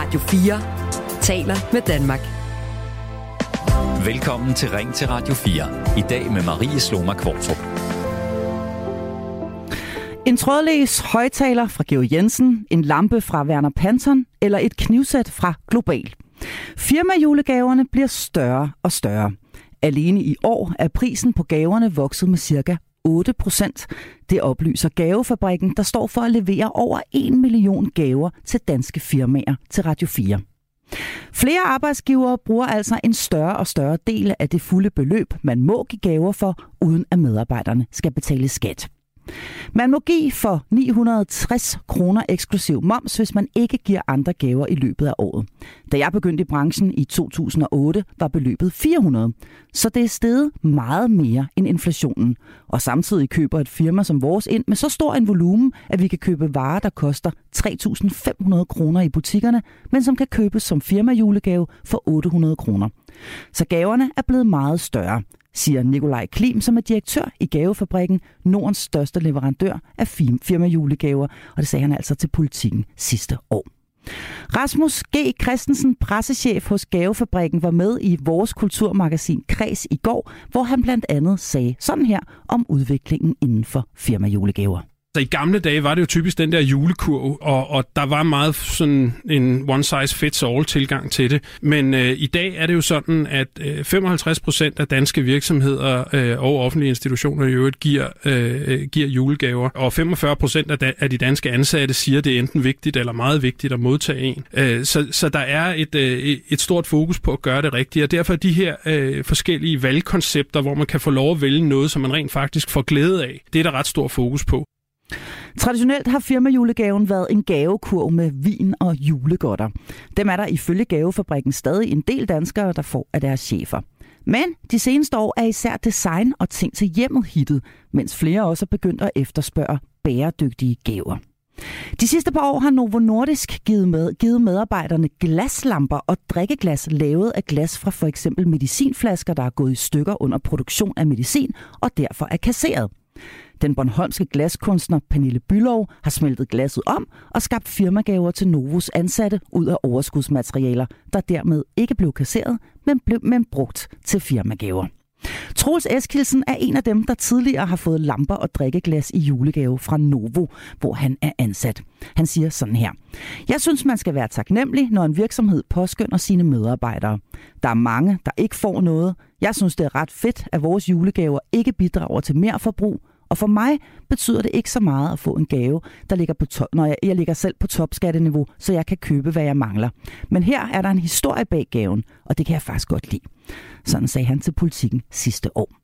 Radio 4 taler med Danmark. Velkommen til Ring til Radio 4. I dag med Marie Sloma Kvartrup. En trådløs højtaler fra Georg Jensen, en lampe fra Werner Panton eller et knivsæt fra Global. Firmajulegaverne bliver større og større. Alene i år er prisen på gaverne vokset med cirka 8 procent. Det oplyser Gavefabrikken, der står for at levere over 1 million gaver til danske firmaer til Radio 4. Flere arbejdsgivere bruger altså en større og større del af det fulde beløb, man må give gaver for, uden at medarbejderne skal betale skat. Man må give for 960 kroner eksklusiv moms, hvis man ikke giver andre gaver i løbet af året. Da jeg begyndte i branchen i 2008, var beløbet 400. Så det er steget meget mere end inflationen. Og samtidig køber et firma som vores ind med så stor en volumen, at vi kan købe varer, der koster 3.500 kroner i butikkerne, men som kan købes som firmajulegave for 800 kroner. Så gaverne er blevet meget større siger Nikolaj Klim, som er direktør i Gavefabrikken, Nordens største leverandør af firmajulegaver, og det sagde han altså til politikken sidste år. Rasmus G. Christensen, pressechef hos Gavefabrikken, var med i vores kulturmagasin Kreds i går, hvor han blandt andet sagde sådan her om udviklingen inden for firmajulegaver. Så i gamle dage var det jo typisk den der julekurv, og, og der var meget sådan en one size fits all tilgang til det. Men øh, i dag er det jo sådan, at øh, 55 procent af danske virksomheder øh, og offentlige institutioner i øvrigt giver, øh, øh giver julegaver, og 45 procent af, da, af de danske ansatte siger, at det er enten vigtigt eller meget vigtigt at modtage en. Øh, så, så der er et, øh, et stort fokus på at gøre det rigtigt, og derfor er de her øh, forskellige valgkoncepter, hvor man kan få lov at vælge noget, som man rent faktisk får glæde af, det er der ret stor fokus på. Traditionelt har firmajulegaven været en gavekurv med vin og julegodter. Dem er der ifølge gavefabrikken stadig en del danskere, der får af deres chefer. Men de seneste år er især design og ting til hjemmet hittet, mens flere også er begyndt at efterspørge bæredygtige gaver. De sidste par år har Novo Nordisk givet, med, givet medarbejderne glaslamper og drikkeglas lavet af glas fra for eksempel medicinflasker, der er gået i stykker under produktion af medicin og derfor er kasseret. Den bornholmske glaskunstner Pernille Bylov har smeltet glasset om og skabt firmagaver til Novos ansatte ud af overskudsmaterialer, der dermed ikke blev kasseret, men blev men brugt til firmagaver. Troels Eskilsen er en af dem, der tidligere har fået lamper og drikkeglas i julegave fra Novo, hvor han er ansat. Han siger sådan her. Jeg synes, man skal være taknemmelig, når en virksomhed påskynder sine medarbejdere. Der er mange, der ikke får noget. Jeg synes, det er ret fedt, at vores julegaver ikke bidrager til mere forbrug, og for mig betyder det ikke så meget at få en gave, der ligger på to- når jeg, jeg ligger selv på topskatteniveau, så jeg kan købe, hvad jeg mangler. Men her er der en historie bag gaven, og det kan jeg faktisk godt lide. Sådan sagde han til politikken sidste år.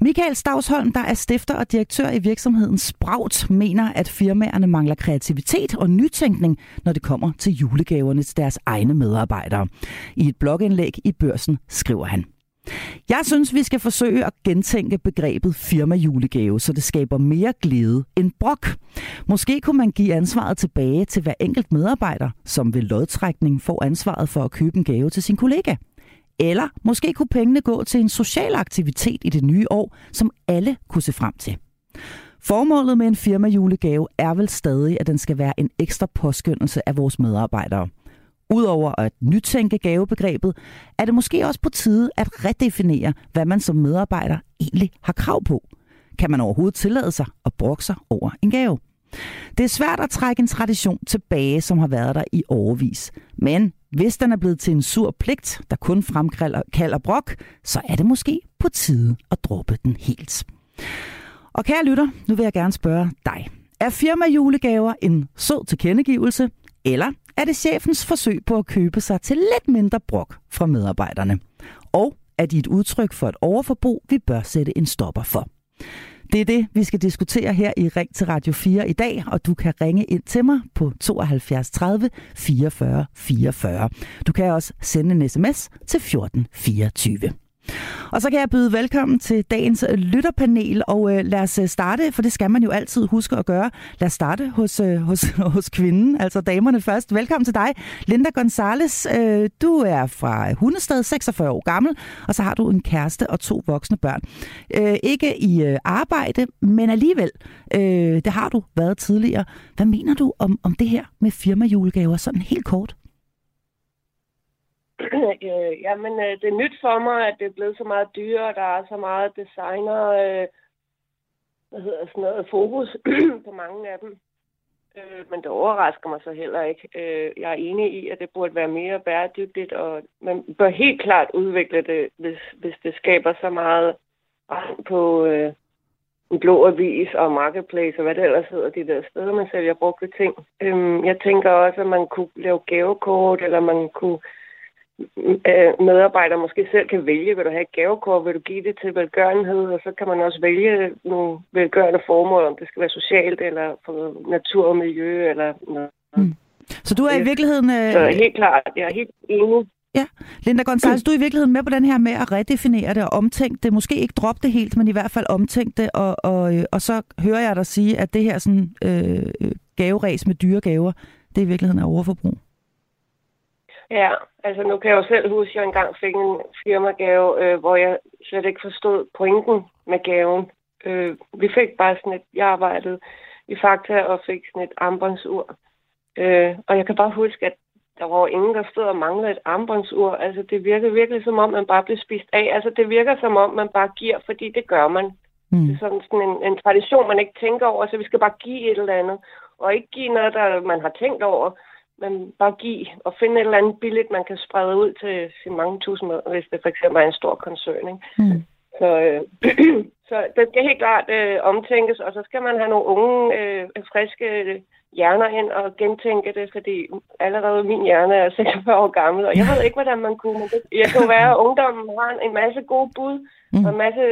Michael Stavsholm, der er stifter og direktør i virksomheden Sprout, mener, at firmaerne mangler kreativitet og nytænkning, når det kommer til julegaverne til deres egne medarbejdere. I et blogindlæg i børsen skriver han. Jeg synes, vi skal forsøge at gentænke begrebet firmajulegave, så det skaber mere glæde end brok. Måske kunne man give ansvaret tilbage til hver enkelt medarbejder, som ved lodtrækning får ansvaret for at købe en gave til sin kollega. Eller måske kunne pengene gå til en social aktivitet i det nye år, som alle kunne se frem til. Formålet med en firmajulegave er vel stadig, at den skal være en ekstra påskyndelse af vores medarbejdere – Udover at nytænke gavebegrebet, er det måske også på tide at redefinere, hvad man som medarbejder egentlig har krav på. Kan man overhovedet tillade sig at brokke sig over en gave? Det er svært at trække en tradition tilbage, som har været der i overvis. Men hvis den er blevet til en sur pligt, der kun fremkalder brok, så er det måske på tide at droppe den helt. Og kære lytter, nu vil jeg gerne spørge dig. Er firmajulegaver en sød tilkendegivelse, eller er det chefens forsøg på at købe sig til lidt mindre brok fra medarbejderne. Og er de et udtryk for et overforbrug, vi bør sætte en stopper for. Det er det, vi skal diskutere her i Ring til Radio 4 i dag, og du kan ringe ind til mig på 72 30 44 44. Du kan også sende en sms til 1424. Og så kan jeg byde velkommen til dagens lytterpanel, og øh, lad os øh, starte, for det skal man jo altid huske at gøre. Lad os starte hos, øh, hos, hos kvinden, altså damerne først. Velkommen til dig, Linda Gonzales. Øh, du er fra Hundested, 46 år gammel, og så har du en kæreste og to voksne børn. Øh, ikke i øh, arbejde, men alligevel, øh, det har du været tidligere. Hvad mener du om, om det her med firmajulegaver, sådan helt kort? øh, jamen, øh, det er nyt for mig, at det er blevet så meget dyrere. Der er så meget designer, øh, hvad hedder sådan noget, fokus på mange af dem. Øh, men det overrasker mig så heller ikke. Øh, jeg er enig i, at det burde være mere bæredygtigt, og man bør helt klart udvikle det, hvis, hvis det skaber så meget på øh, en blå avis og marketplace og hvad det ellers hedder, de der steder, man sælger brugte ting. Øh, jeg tænker også, at man kunne lave gavekort, eller man kunne øh, medarbejder måske selv kan vælge, vil du have et gavekort, vil du give det til velgørenhed, og så kan man også vælge nogle velgørende formål, om det skal være socialt, eller for natur og miljø, eller noget. Mm. Så du er i virkeligheden... Øh... Så helt klart, jeg er helt enig. Ja, Linda Gonzalez, du er i virkeligheden med på den her med at redefinere det og omtænke det. Måske ikke droppe det helt, men i hvert fald omtænke det. Og, og, øh, og så hører jeg dig sige, at det her sådan, øh, gaveræs med dyre gaver, det i virkeligheden er overforbrug. Ja, altså nu kan jeg jo selv huske, at jeg engang fik en firmagave, øh, hvor jeg slet ikke forstod pointen med gaven. Øh, vi fik bare sådan et, jeg arbejdede i Fakta og fik sådan et armbåndsur. Øh, og jeg kan bare huske, at der var ingen, der stod og manglede et armbåndsur. Altså det virker virkelig som om, man bare bliver spist af. Altså det virker som om, man bare giver, fordi det gør man. Mm. Det er sådan, sådan en, en tradition, man ikke tænker over, så vi skal bare give et eller andet. Og ikke give noget, der man har tænkt over men bare give og finde et eller andet billigt, man kan sprede ud til sin mange tusind, hvis det for eksempel er en stor koncern. Ikke? Mm. Så, øh, så det skal helt klart øh, omtænkes, og så skal man have nogle unge, øh, friske hjerner ind og gentænke det, fordi allerede min hjerne er 46 år gammel, og jeg ved ikke, hvordan man kunne. Men det, jeg kan være, at ungdommen har en masse gode bud, mm. og en masse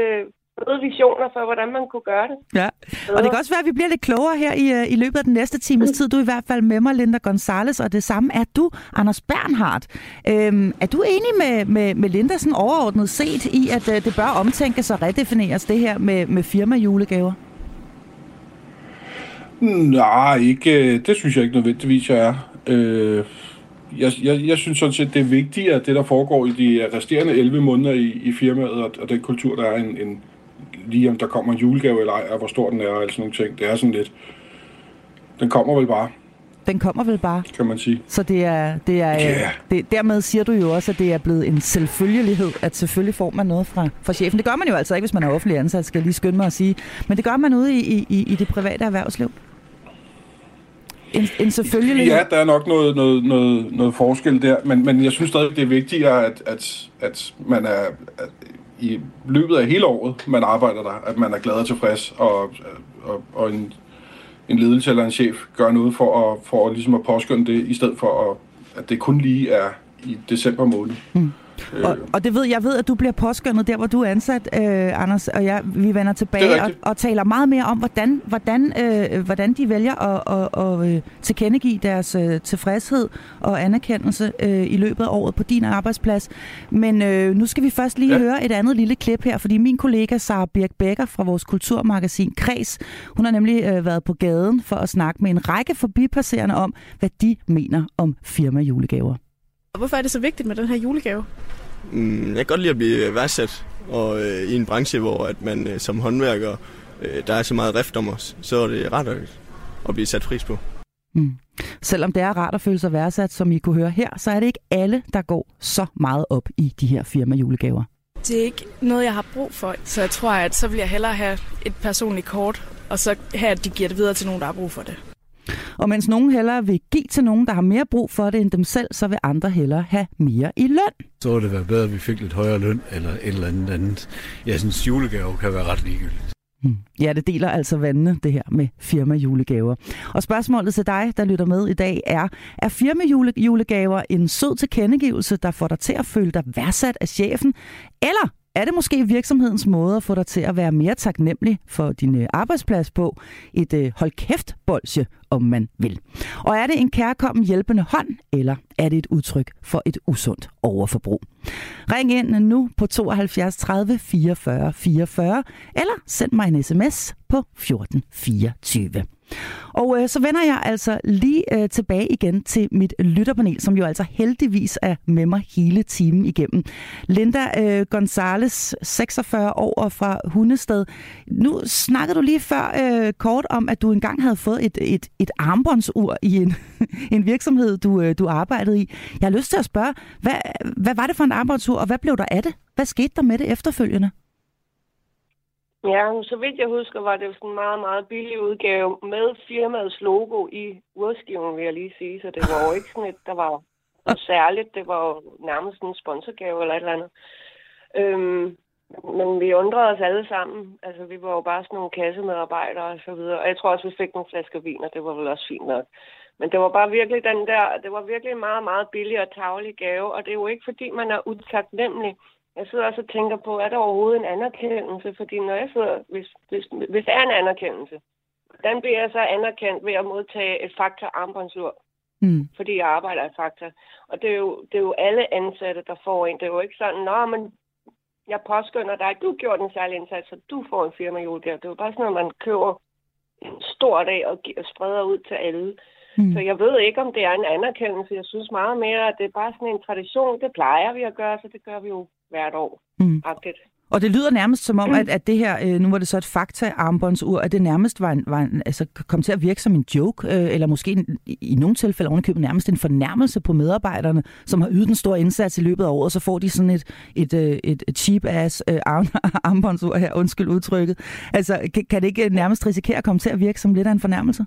fede visioner for, hvordan man kunne gøre det. Ja, og det kan også være, at vi bliver lidt klogere her i, øh, i løbet af den næste times tid. Du er i hvert fald med mig, Linda Gonzales, og det samme er du, Anders Bernhardt. Øhm, er du enig med, med, med Linda sådan overordnet set i, at uh, det bør omtænkes og redefineres det her med, med firma-julegaver? Nej, ikke, det synes jeg ikke nødvendigvis, jeg er. Øh, jeg, jeg, jeg synes sådan set, det er vigtigt, at det, der foregår i de resterende 11 måneder i, i firmaet, og, og den kultur, der er en, en, lige om der kommer en julegave eller ej, og hvor stor den er, og sådan nogle ting. Det er sådan lidt... Den kommer vel bare. Den kommer vel bare. Kan man sige. Så det er, det er yeah. det, dermed siger du jo også, at det er blevet en selvfølgelighed, at selvfølgelig får man noget fra, fra chefen. Det gør man jo altså ikke, hvis man er offentlig ansat, skal jeg lige skynde mig at sige. Men det gør man ude i, i, i det private erhvervsliv. En, en selvfølgelig... Ja, der er nok noget, noget, noget, noget forskel der, men, men jeg synes stadig, det er vigtigere, at, at, at man er, at i løbet af hele året, man arbejder der, at man er glad og tilfreds, og, og, og en, en ledelse eller en chef gør noget for at, for at, ligesom at påskynde det, i stedet for, at, at det kun lige er i december måned. Mm. Og, og det ved jeg ved, at du bliver påskyndet der, hvor du er ansat, øh, Anders, og jeg, vi vender tilbage og, og taler meget mere om, hvordan, hvordan, øh, hvordan de vælger at, at, at, at tilkendegive deres øh, tilfredshed og anerkendelse øh, i løbet af året på din arbejdsplads. Men øh, nu skal vi først lige ja. høre et andet lille klip her, fordi min kollega Sara Birk Becker fra vores kulturmagasin Kreds, hun har nemlig øh, været på gaden for at snakke med en række forbipasserende om, hvad de mener om firma julegaver. Hvorfor er det så vigtigt med den her julegave? Mm, jeg kan godt lide at blive værdsat, og øh, i en branche, hvor at man øh, som håndværker, øh, der er så meget rift om os, så er det ret at blive sat pris på. Mm. Selvom det er rart at føle sig værdsat, som I kunne høre her, så er det ikke alle, der går så meget op i de her firma julegaver. Det er ikke noget, jeg har brug for, så jeg tror, at så vil jeg hellere have et personligt kort, og så have, at de giver det videre til nogen, der har brug for det. Og mens nogen hellere vil give til nogen, der har mere brug for det end dem selv, så vil andre hellere have mere i løn. Så ville det være bedre, at vi fik lidt højere løn eller et eller andet andet. Jeg synes, julegave kan være ret ligegyldigt. Hmm. Ja, det deler altså vandene, det her med firma julegaver. Og spørgsmålet til dig, der lytter med i dag, er, er firma julegaver en sød tilkendegivelse, der får dig til at føle dig værdsat af chefen, eller er det måske virksomhedens måde at få dig til at være mere taknemmelig for din øh, arbejdsplads på? Et øh, hold kæft bolsje, om man vil. Og er det en kærkommen hjælpende hånd, eller er det et udtryk for et usundt overforbrug? Ring ind nu på 72 30 44 44, eller send mig en sms på 1424. Og øh, så vender jeg altså lige øh, tilbage igen til mit lytterpanel, som jo altså heldigvis er med mig hele timen igennem. Linda øh, Gonzales, 46 år fra Hundested. Nu snakkede du lige før øh, kort om, at du engang havde fået et, et, et armbåndsur i en, en virksomhed, du, øh, du arbejdede i. Jeg har lyst til at spørge, hvad, hvad var det for en armbåndsur, og hvad blev der af det? Hvad skete der med det efterfølgende? Ja, så vidt jeg husker, var det jo sådan en meget, meget billig udgave med firmaets logo i urskiven, vil jeg lige sige. Så det var jo ikke sådan et, der var særligt. Det var jo nærmest en sponsorgave eller et eller andet. Øhm, men vi undrede os alle sammen. Altså, vi var jo bare sådan nogle kassemedarbejdere og så videre. Og jeg tror også, vi fik nogle flasker vin, og det var vel også fint nok. Men det var bare virkelig den der, det var virkelig en meget, meget billig og tavlig gave. Og det er jo ikke, fordi man er utaknemmelig jeg sidder også og tænker på, er der overhovedet en anerkendelse? Fordi når jeg sidder, hvis, hvis, hvis der er en anerkendelse, hvordan bliver jeg så anerkendt ved at modtage et fakta armbåndsur? Mm. Fordi jeg arbejder i Fakta. Og det er, jo, det er jo alle ansatte, der får en. Det er jo ikke sådan, nå, men jeg påskynder dig, du gjorde en særlig indsats, så du får en firma julegave. Det er jo bare sådan noget, man køber en stor dag og, og spreder ud til alle. Mm. Så jeg ved ikke, om det er en anerkendelse. Jeg synes meget mere, at det er bare sådan en tradition. Det plejer vi at gøre, så det gør vi jo hvert år. Mm. Og det lyder nærmest som om, at, at det her, øh, nu var det så et fakta-armbåndsur, at det nærmest var en, var en, altså, kom til at virke som en joke, øh, eller måske en, i nogle tilfælde ovenikøbet nærmest en fornærmelse på medarbejderne, som har ydet en stor indsats i løbet af året, så får de sådan et, et, øh, et, et cheap-ass øh, arm, armbåndsur her, undskyld udtrykket. Altså, kan, kan det ikke nærmest risikere at komme til at virke som lidt af en fornærmelse?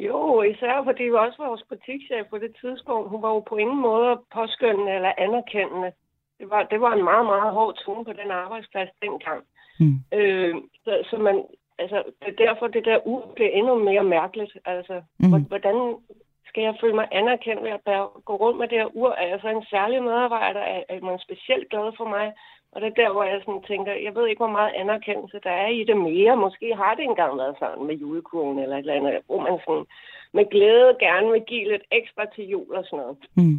Jo, især fordi også vores butikschef på det tidspunkt, hun var jo på ingen måde påskyndende eller anerkendende det var, det var en meget, meget hård tone på den arbejdsplads dengang. Mm. Øh, så, så man, altså, er derfor, det der u blev endnu mere mærkeligt. Altså, mm. hvordan skal jeg føle mig anerkendt ved at bære, gå rundt med det her ur? Er jeg så en særlig medarbejder? Er, er man specielt glad for mig? Og det er der, hvor jeg sådan tænker, jeg ved ikke, hvor meget anerkendelse der er i det mere. Måske har det engang været sådan med julekurven eller et eller andet, hvor man sådan med glæde gerne vil give lidt ekstra til jul og sådan noget. Mm.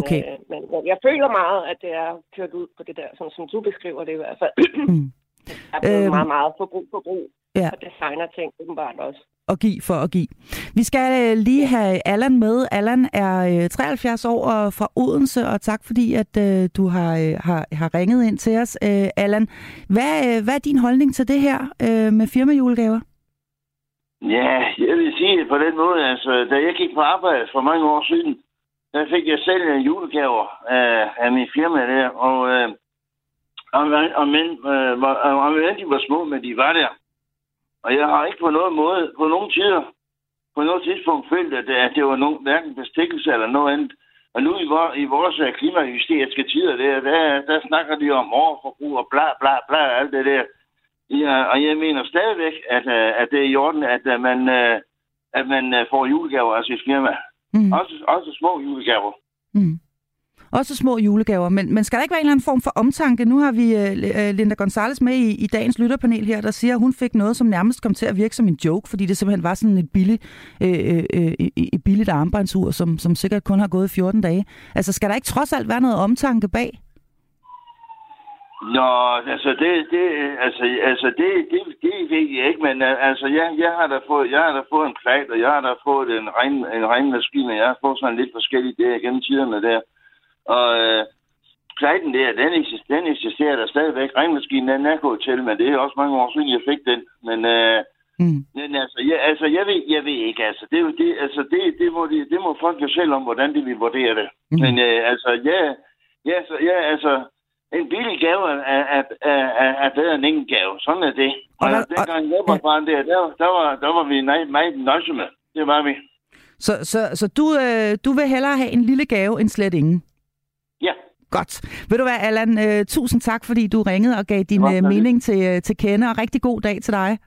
Okay. Øh, men jeg føler meget, at det er kørt ud på det der, sådan, som du beskriver det i hvert fald. Mm. Der er blevet øhm, meget, meget forbrug, forbrug. Ja. Og designer ting åbenbart også og give for at give. Vi skal øh, lige have Allan med. Allan er 73 øh, år og fra Odense, og tak fordi, at du har, har, har ringet ind til os. Allan, hvad, hvad er din holdning til det her med firmajulegaver? Ja, jeg vil sige på den måde, altså, da jeg gik på arbejde for mange år siden, der fik jeg selv en julegaver øh, af min firma der, og øh, og, og, men, øh, og, og de var små, men de var der. Og jeg har ikke på nogen måde, på nogen tider, på noget tidspunkt følt, at, at det var nogen, hverken bestikkelse eller noget andet. Og nu i, vor, i vores øh, klimahysteriske tider, der, der, der snakker de om overforbrug og bla bla bla, alt det der. Ja, og jeg mener stadigvæk, at, øh, at det er i orden, at øh, man, øh, at man får julegaver af sit firma. Mm. Også, også små julegaver. Mm. Også små julegaver, men, men skal der ikke være en eller anden form for omtanke? Nu har vi uh, Linda Gonzales med i, i dagens lytterpanel her, der siger, at hun fik noget, som nærmest kom til at virke som en joke, fordi det simpelthen var sådan et billigt, øh, øh, et billigt armbåndsur, som, som sikkert kun har gået 14 dage. Altså skal der ikke trods alt være noget omtanke bag? Nå, altså det, det, altså, altså det, det, det ved jeg ikke, men altså jeg, jeg har da fået, jeg har da fået en plat, og jeg har da fået en, regn, en regnmaskine, og jeg har fået sådan lidt forskellige der gennem tiderne der. Og øh, pladen der, den, eksisterer, den eksisterer der stadigvæk. Regnmaskinen, den er gået til, men det er også mange år siden, jeg fik den. Men, øh, mm. men altså, jeg, altså, jeg ved, jeg ved ikke, altså, det, det, altså, det, det, må, det, det må folk jo selv om, hvordan de vil vurdere det. Mm. Men øh, altså, ja, ja, så, ja, altså, en billig gave er, er, er, er bedre end ingen gave. Sådan er det. Og, og dengang jeg var barn der, der, der, var, der var vi meget nøjsomme. Det var vi. Så, så, så du, øh, du vil hellere have en lille gave end slet ingen? Ja. Godt. Ved du hvad, Allan, øh, tusind tak, fordi du ringede og gav din øh, mening til, øh, til kende, og rigtig god dag til dig.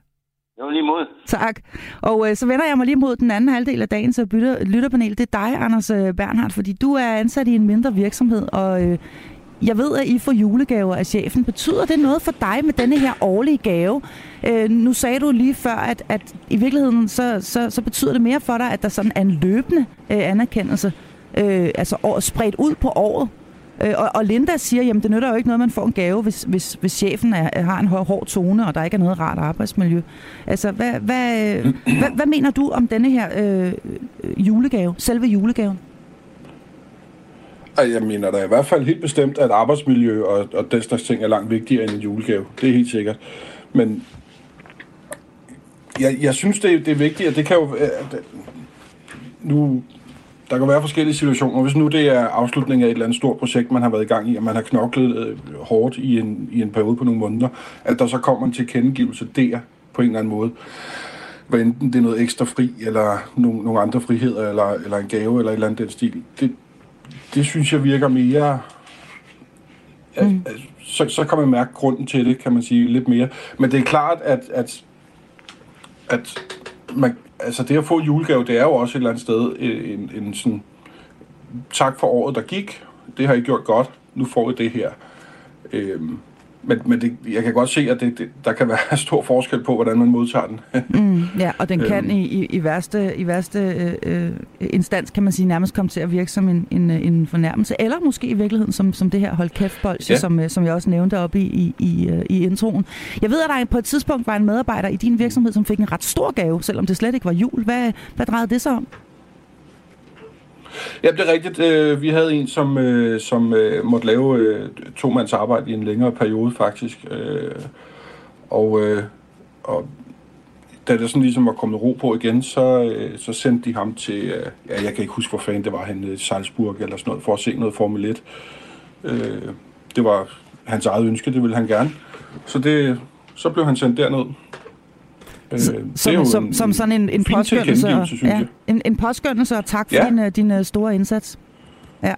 Jo, lige mod. Tak. Og øh, så vender jeg mig lige mod den anden halvdel af dagens lytterpanel. Det er dig, Anders øh, Bernhardt, fordi du er ansat i en mindre virksomhed, og øh, jeg ved, at I får julegaver af chefen. Betyder det noget for dig med denne her årlige gave? Øh, nu sagde du lige før, at, at i virkeligheden så, så, så betyder det mere for dig, at der sådan er en løbende øh, anerkendelse, øh, altså år, spredt ud på året. Øh, og, og Linda siger, jamen det nytter jo ikke noget, man får en gave, hvis, hvis, hvis chefen er, har en hård, hård tone, og der ikke er noget rart arbejdsmiljø. Altså, hvad, hvad, hvad, hvad mener du om denne her øh, julegave, selve julegaven? Jeg mener da i hvert fald helt bestemt, at arbejdsmiljø og, og den slags ting er langt vigtigere end en julegave. Det er helt sikkert. Men jeg, jeg synes, det, det er vigtigt, at det kan jo... Øh, at, øh, nu, der kan være forskellige situationer. Hvis nu det er afslutningen af et eller andet stort projekt, man har været i gang i, og man har knoklet øh, hårdt i en, i en periode på nogle måneder, at der så kommer en tilkendegivelse der på en eller anden måde. Hvad enten det er noget ekstra fri, eller nogle, nogle andre friheder, eller, eller en gave, eller et eller andet den stil. Det, det synes jeg virker mere... Mm. At, så, så kan man mærke grunden til det, kan man sige, lidt mere. Men det er klart, at, at, at man, altså det at få julegave, det er jo også et eller andet sted en, en sådan, tak for året, der gik. Det har I gjort godt. Nu får I det her. Øhm, men, men det, jeg kan godt se, at det, det, der kan være stor forskel på, hvordan man modtager den. mm, ja, og den kan øhm. i, i, i værste, i værste øh, øh, instans, kan man sige, nærmest komme til at virke som en, en, en fornærmelse, eller måske i virkeligheden som, som det her hold kæft ja. som, øh, som jeg også nævnte op i, i, i, øh, i introen. Jeg ved, at der på et tidspunkt var en medarbejder i din virksomhed, som fik en ret stor gave, selvom det slet ikke var jul. Hvad, hvad drejede det sig om? Ja, det er rigtigt. Øh, vi havde en, som, øh, som øh, måtte lave øh, to mands arbejde i en længere periode, faktisk. Øh, og, øh, og da det sådan ligesom var kommet ro på igen, så, så sendte de ham til, ja, jeg kan ikke huske, hvor fanden det var, han i Salzburg eller sådan noget, for at se noget Formel 1. Det var hans eget ønske, det ville han gerne. Så, det, så blev han sendt derned. Øh, som, som, som sådan en, en påskyndelse, ja, en, en påskyndelse og tak for ja. din, øh, din uh, store indsats. Ja.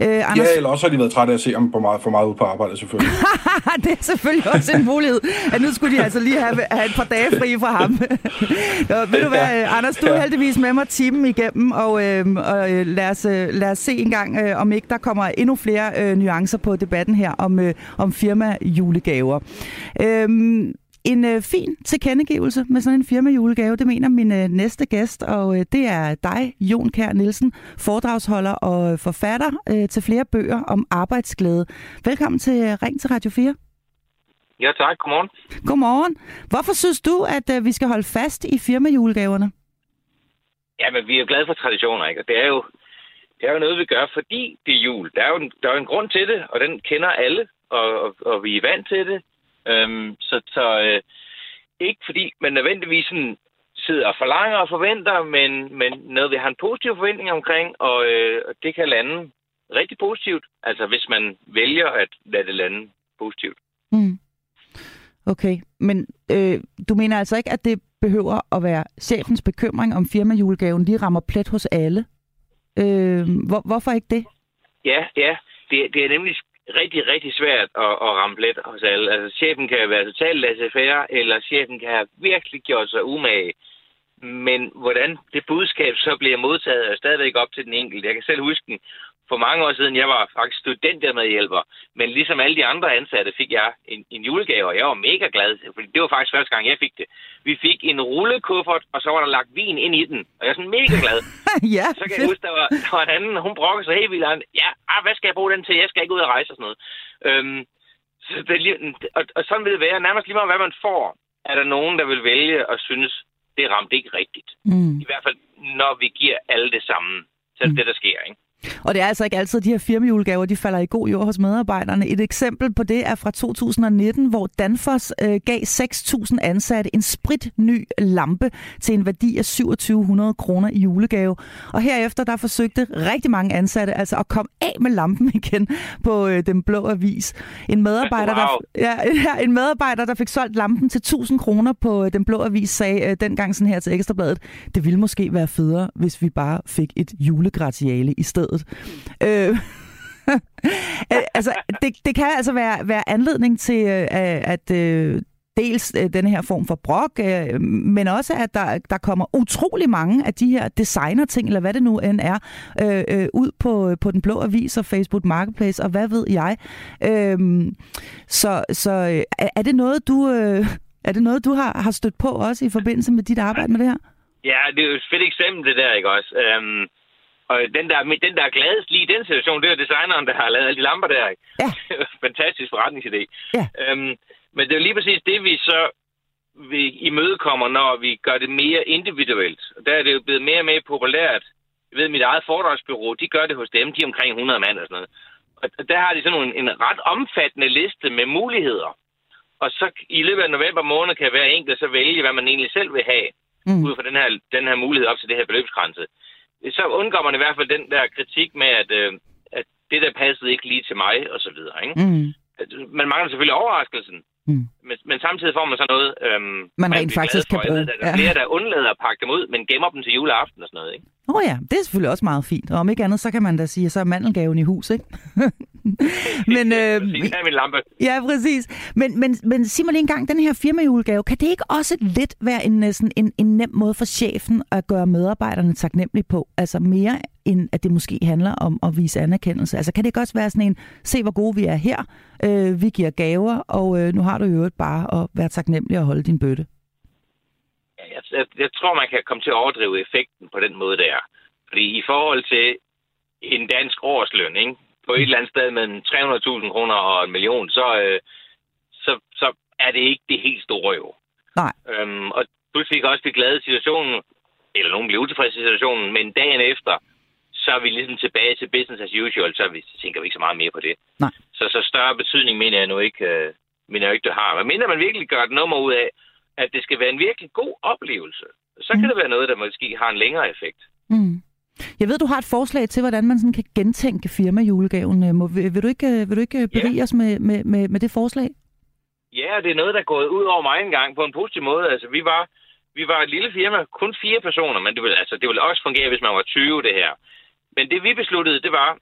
Øh, Anders... Ja, eller også har de været trætte af at se ham på meget, for meget ud på arbejde, selvfølgelig. det er selvfølgelig også en mulighed, at nu skulle de altså lige have, have et par dage fri fra ham. Nå, ved du hvad, ja. Anders, du er heldigvis med mig timen igennem, og, øh, og lad, os, lad os se en gang, øh, om ikke der kommer endnu flere øh, nuancer på debatten her om, øh, om firma julegaver. Øh, en øh, fin tilkendegivelse med sådan en firma julegave, det mener min øh, næste gæst, og øh, det er dig, Jon Kær Nielsen, foredragsholder og forfatter øh, til flere bøger om arbejdsglæde. Velkommen til øh, Ring til Radio 4. Ja tak, godmorgen. Godmorgen. Hvorfor synes du, at øh, vi skal holde fast i firma julegaverne? Ja, men vi er jo glade for traditioner, ikke? Og det er jo, det er jo noget, vi gør, fordi det er jul. Der er jo en, der er en grund til det, og den kender alle, og, og, og vi er vant til det. Øhm, så så øh, ikke fordi man nødvendigvis sådan sidder og forlanger og forventer, men, men noget, vi har en positiv forventning omkring, og øh, det kan lande rigtig positivt. Altså hvis man vælger at lade det lande positivt. Mm. Okay, men øh, du mener altså ikke, at det behøver at være chefens bekymring om firmajulegaven lige rammer plet hos alle? Øh, hvor, hvorfor ikke det? Ja, ja. Det, det er nemlig rigtig, rigtig svært at, at ramme let hos alle. Altså, chefen kan være totalt laissez eller chefen kan have virkelig gjort sig umage. Men hvordan det budskab så bliver modtaget, er stadigvæk op til den enkelte. Jeg kan selv huske den for mange år siden, jeg var faktisk student der med hjælper, men ligesom alle de andre ansatte fik jeg en, en julegave, og jeg var mega glad, fordi det var faktisk første gang, jeg fik det. Vi fik en rullekuffert, og så var der lagt vin ind i den, og jeg er sådan mega glad. ja, så kan jeg huske, der var, der var en anden, hun brokkede sig helt vildt. Ja, ah, hvad skal jeg bruge den til? Jeg skal ikke ud og rejse og sådan noget. Øhm, så det, og, og sådan vil det være. Nærmest lige meget, hvad man får, er der nogen, der vil vælge og synes, det ramte ikke rigtigt. Mm. I hvert fald, når vi giver alle det samme. Så er det mm. det, der sker, ikke? Og det er altså ikke altid, at de her firmajulegaver, de falder i god jord hos medarbejderne. Et eksempel på det er fra 2019, hvor Danfoss øh, gav 6.000 ansatte en sprit ny lampe til en værdi af 2700 kroner i julegave. Og herefter der forsøgte rigtig mange ansatte altså at komme af med lampen igen på øh, den blå avis. En medarbejder, wow. der, ja, en medarbejder, der fik solgt lampen til 1000 kroner på øh, den blå avis, sagde øh, dengang sådan her til Ekstrabladet, det ville måske være federe, hvis vi bare fik et julegratiale i stedet stedet. Øh, altså, det, det kan altså være, være anledning til, øh, at, at øh, dels øh, denne den her form for brok, men også at der, der kommer utrolig mange af de her designer-ting, eller hvad det nu end er, øh, øh, ud på, på den blå avis og Facebook Marketplace, og hvad ved jeg. Øh, så så er det noget, du... Øh, er det noget, du har, har stødt på også i forbindelse med dit arbejde med det her? Ja, det er jo et fedt eksempel, det der, ikke også? Øhm, og den der, den, der er gladest lige i den situation, det er designeren, der har lavet alle de lamper der. Ikke? Ja. Fantastisk forretningsidé. Ja. Øhm, men det er jo lige præcis det, vi så vi imødekommer, når vi gør det mere individuelt. Og der er det jo blevet mere og mere populært. Jeg ved, mit eget foredragsbyrå, de gør det hos dem, de er omkring 100 mand og sådan noget. Og der har de sådan en, en ret omfattende liste med muligheder. Og så i løbet af november måned kan hver enkelt så vælge, hvad man egentlig selv vil have, mm. ud fra den her, den her mulighed op til det her beløbsgrænse. Så undgår man i hvert fald den der kritik med, at, øh, at det der passede ikke lige til mig, og så videre. Ikke? Mm. Man mangler selvfølgelig overraskelsen, Mm. men, men samtidig får man så noget, øhm, Man rent faktisk kan bruge. Der er Ja. flere, der undlader at pakke dem ud, men gemmer dem til juleaften og sådan noget. Ikke? Åh oh ja, det er selvfølgelig også meget fint. Og om ikke andet, så kan man da sige, at så er mandelgaven i hus, ikke? men, øh, Det er min lampe. ja, præcis. Men, men, men sig mig lige en gang, den her firmajulegave, kan det ikke også lidt være en, øh, sådan, en, en nem måde for chefen at gøre medarbejderne taknemmelige på? Altså mere end at det måske handler om at vise anerkendelse. Altså kan det ikke også være sådan en, se hvor gode vi er her, øh, vi giver gaver, og øh, nu har du i øvrigt bare at være taknemmelig og holde din bøtte. Jeg, jeg, jeg tror, man kan komme til at overdrive effekten på den måde der. Fordi i forhold til en dansk årsløn, ikke? På et eller andet sted mellem 300.000 kroner og en million, så, øh, så, så er det ikke det helt store jo. Nej. Øhm, og pludselig kan også blive glade i situationen, eller nogen bliver utilfredse i situationen, men dagen efter, så er vi ligesom tilbage til business as usual, så, vi, så tænker vi ikke så meget mere på det. Nej. Så, så større betydning mener jeg nu ikke, øh, mener jeg ikke det har. Men mindre man virkelig gør et nummer ud af, at det skal være en virkelig god oplevelse, så kan Mm. det være noget, der måske har en længere effekt. Mm. Jeg ved, du har et forslag til, hvordan man sådan kan gentænke firmajulegaven. Øh, Må, vil, du ikke, øh, vil du ikke øh, berige os med, med, med, med det forslag? Ja, det er noget, der er gået ud over mig engang på en positiv måde. Altså, vi var, vi var et lille firma, kun fire personer, men det ville, altså, det ville også fungere, hvis man var 20, det her. Men det vi besluttede, det var,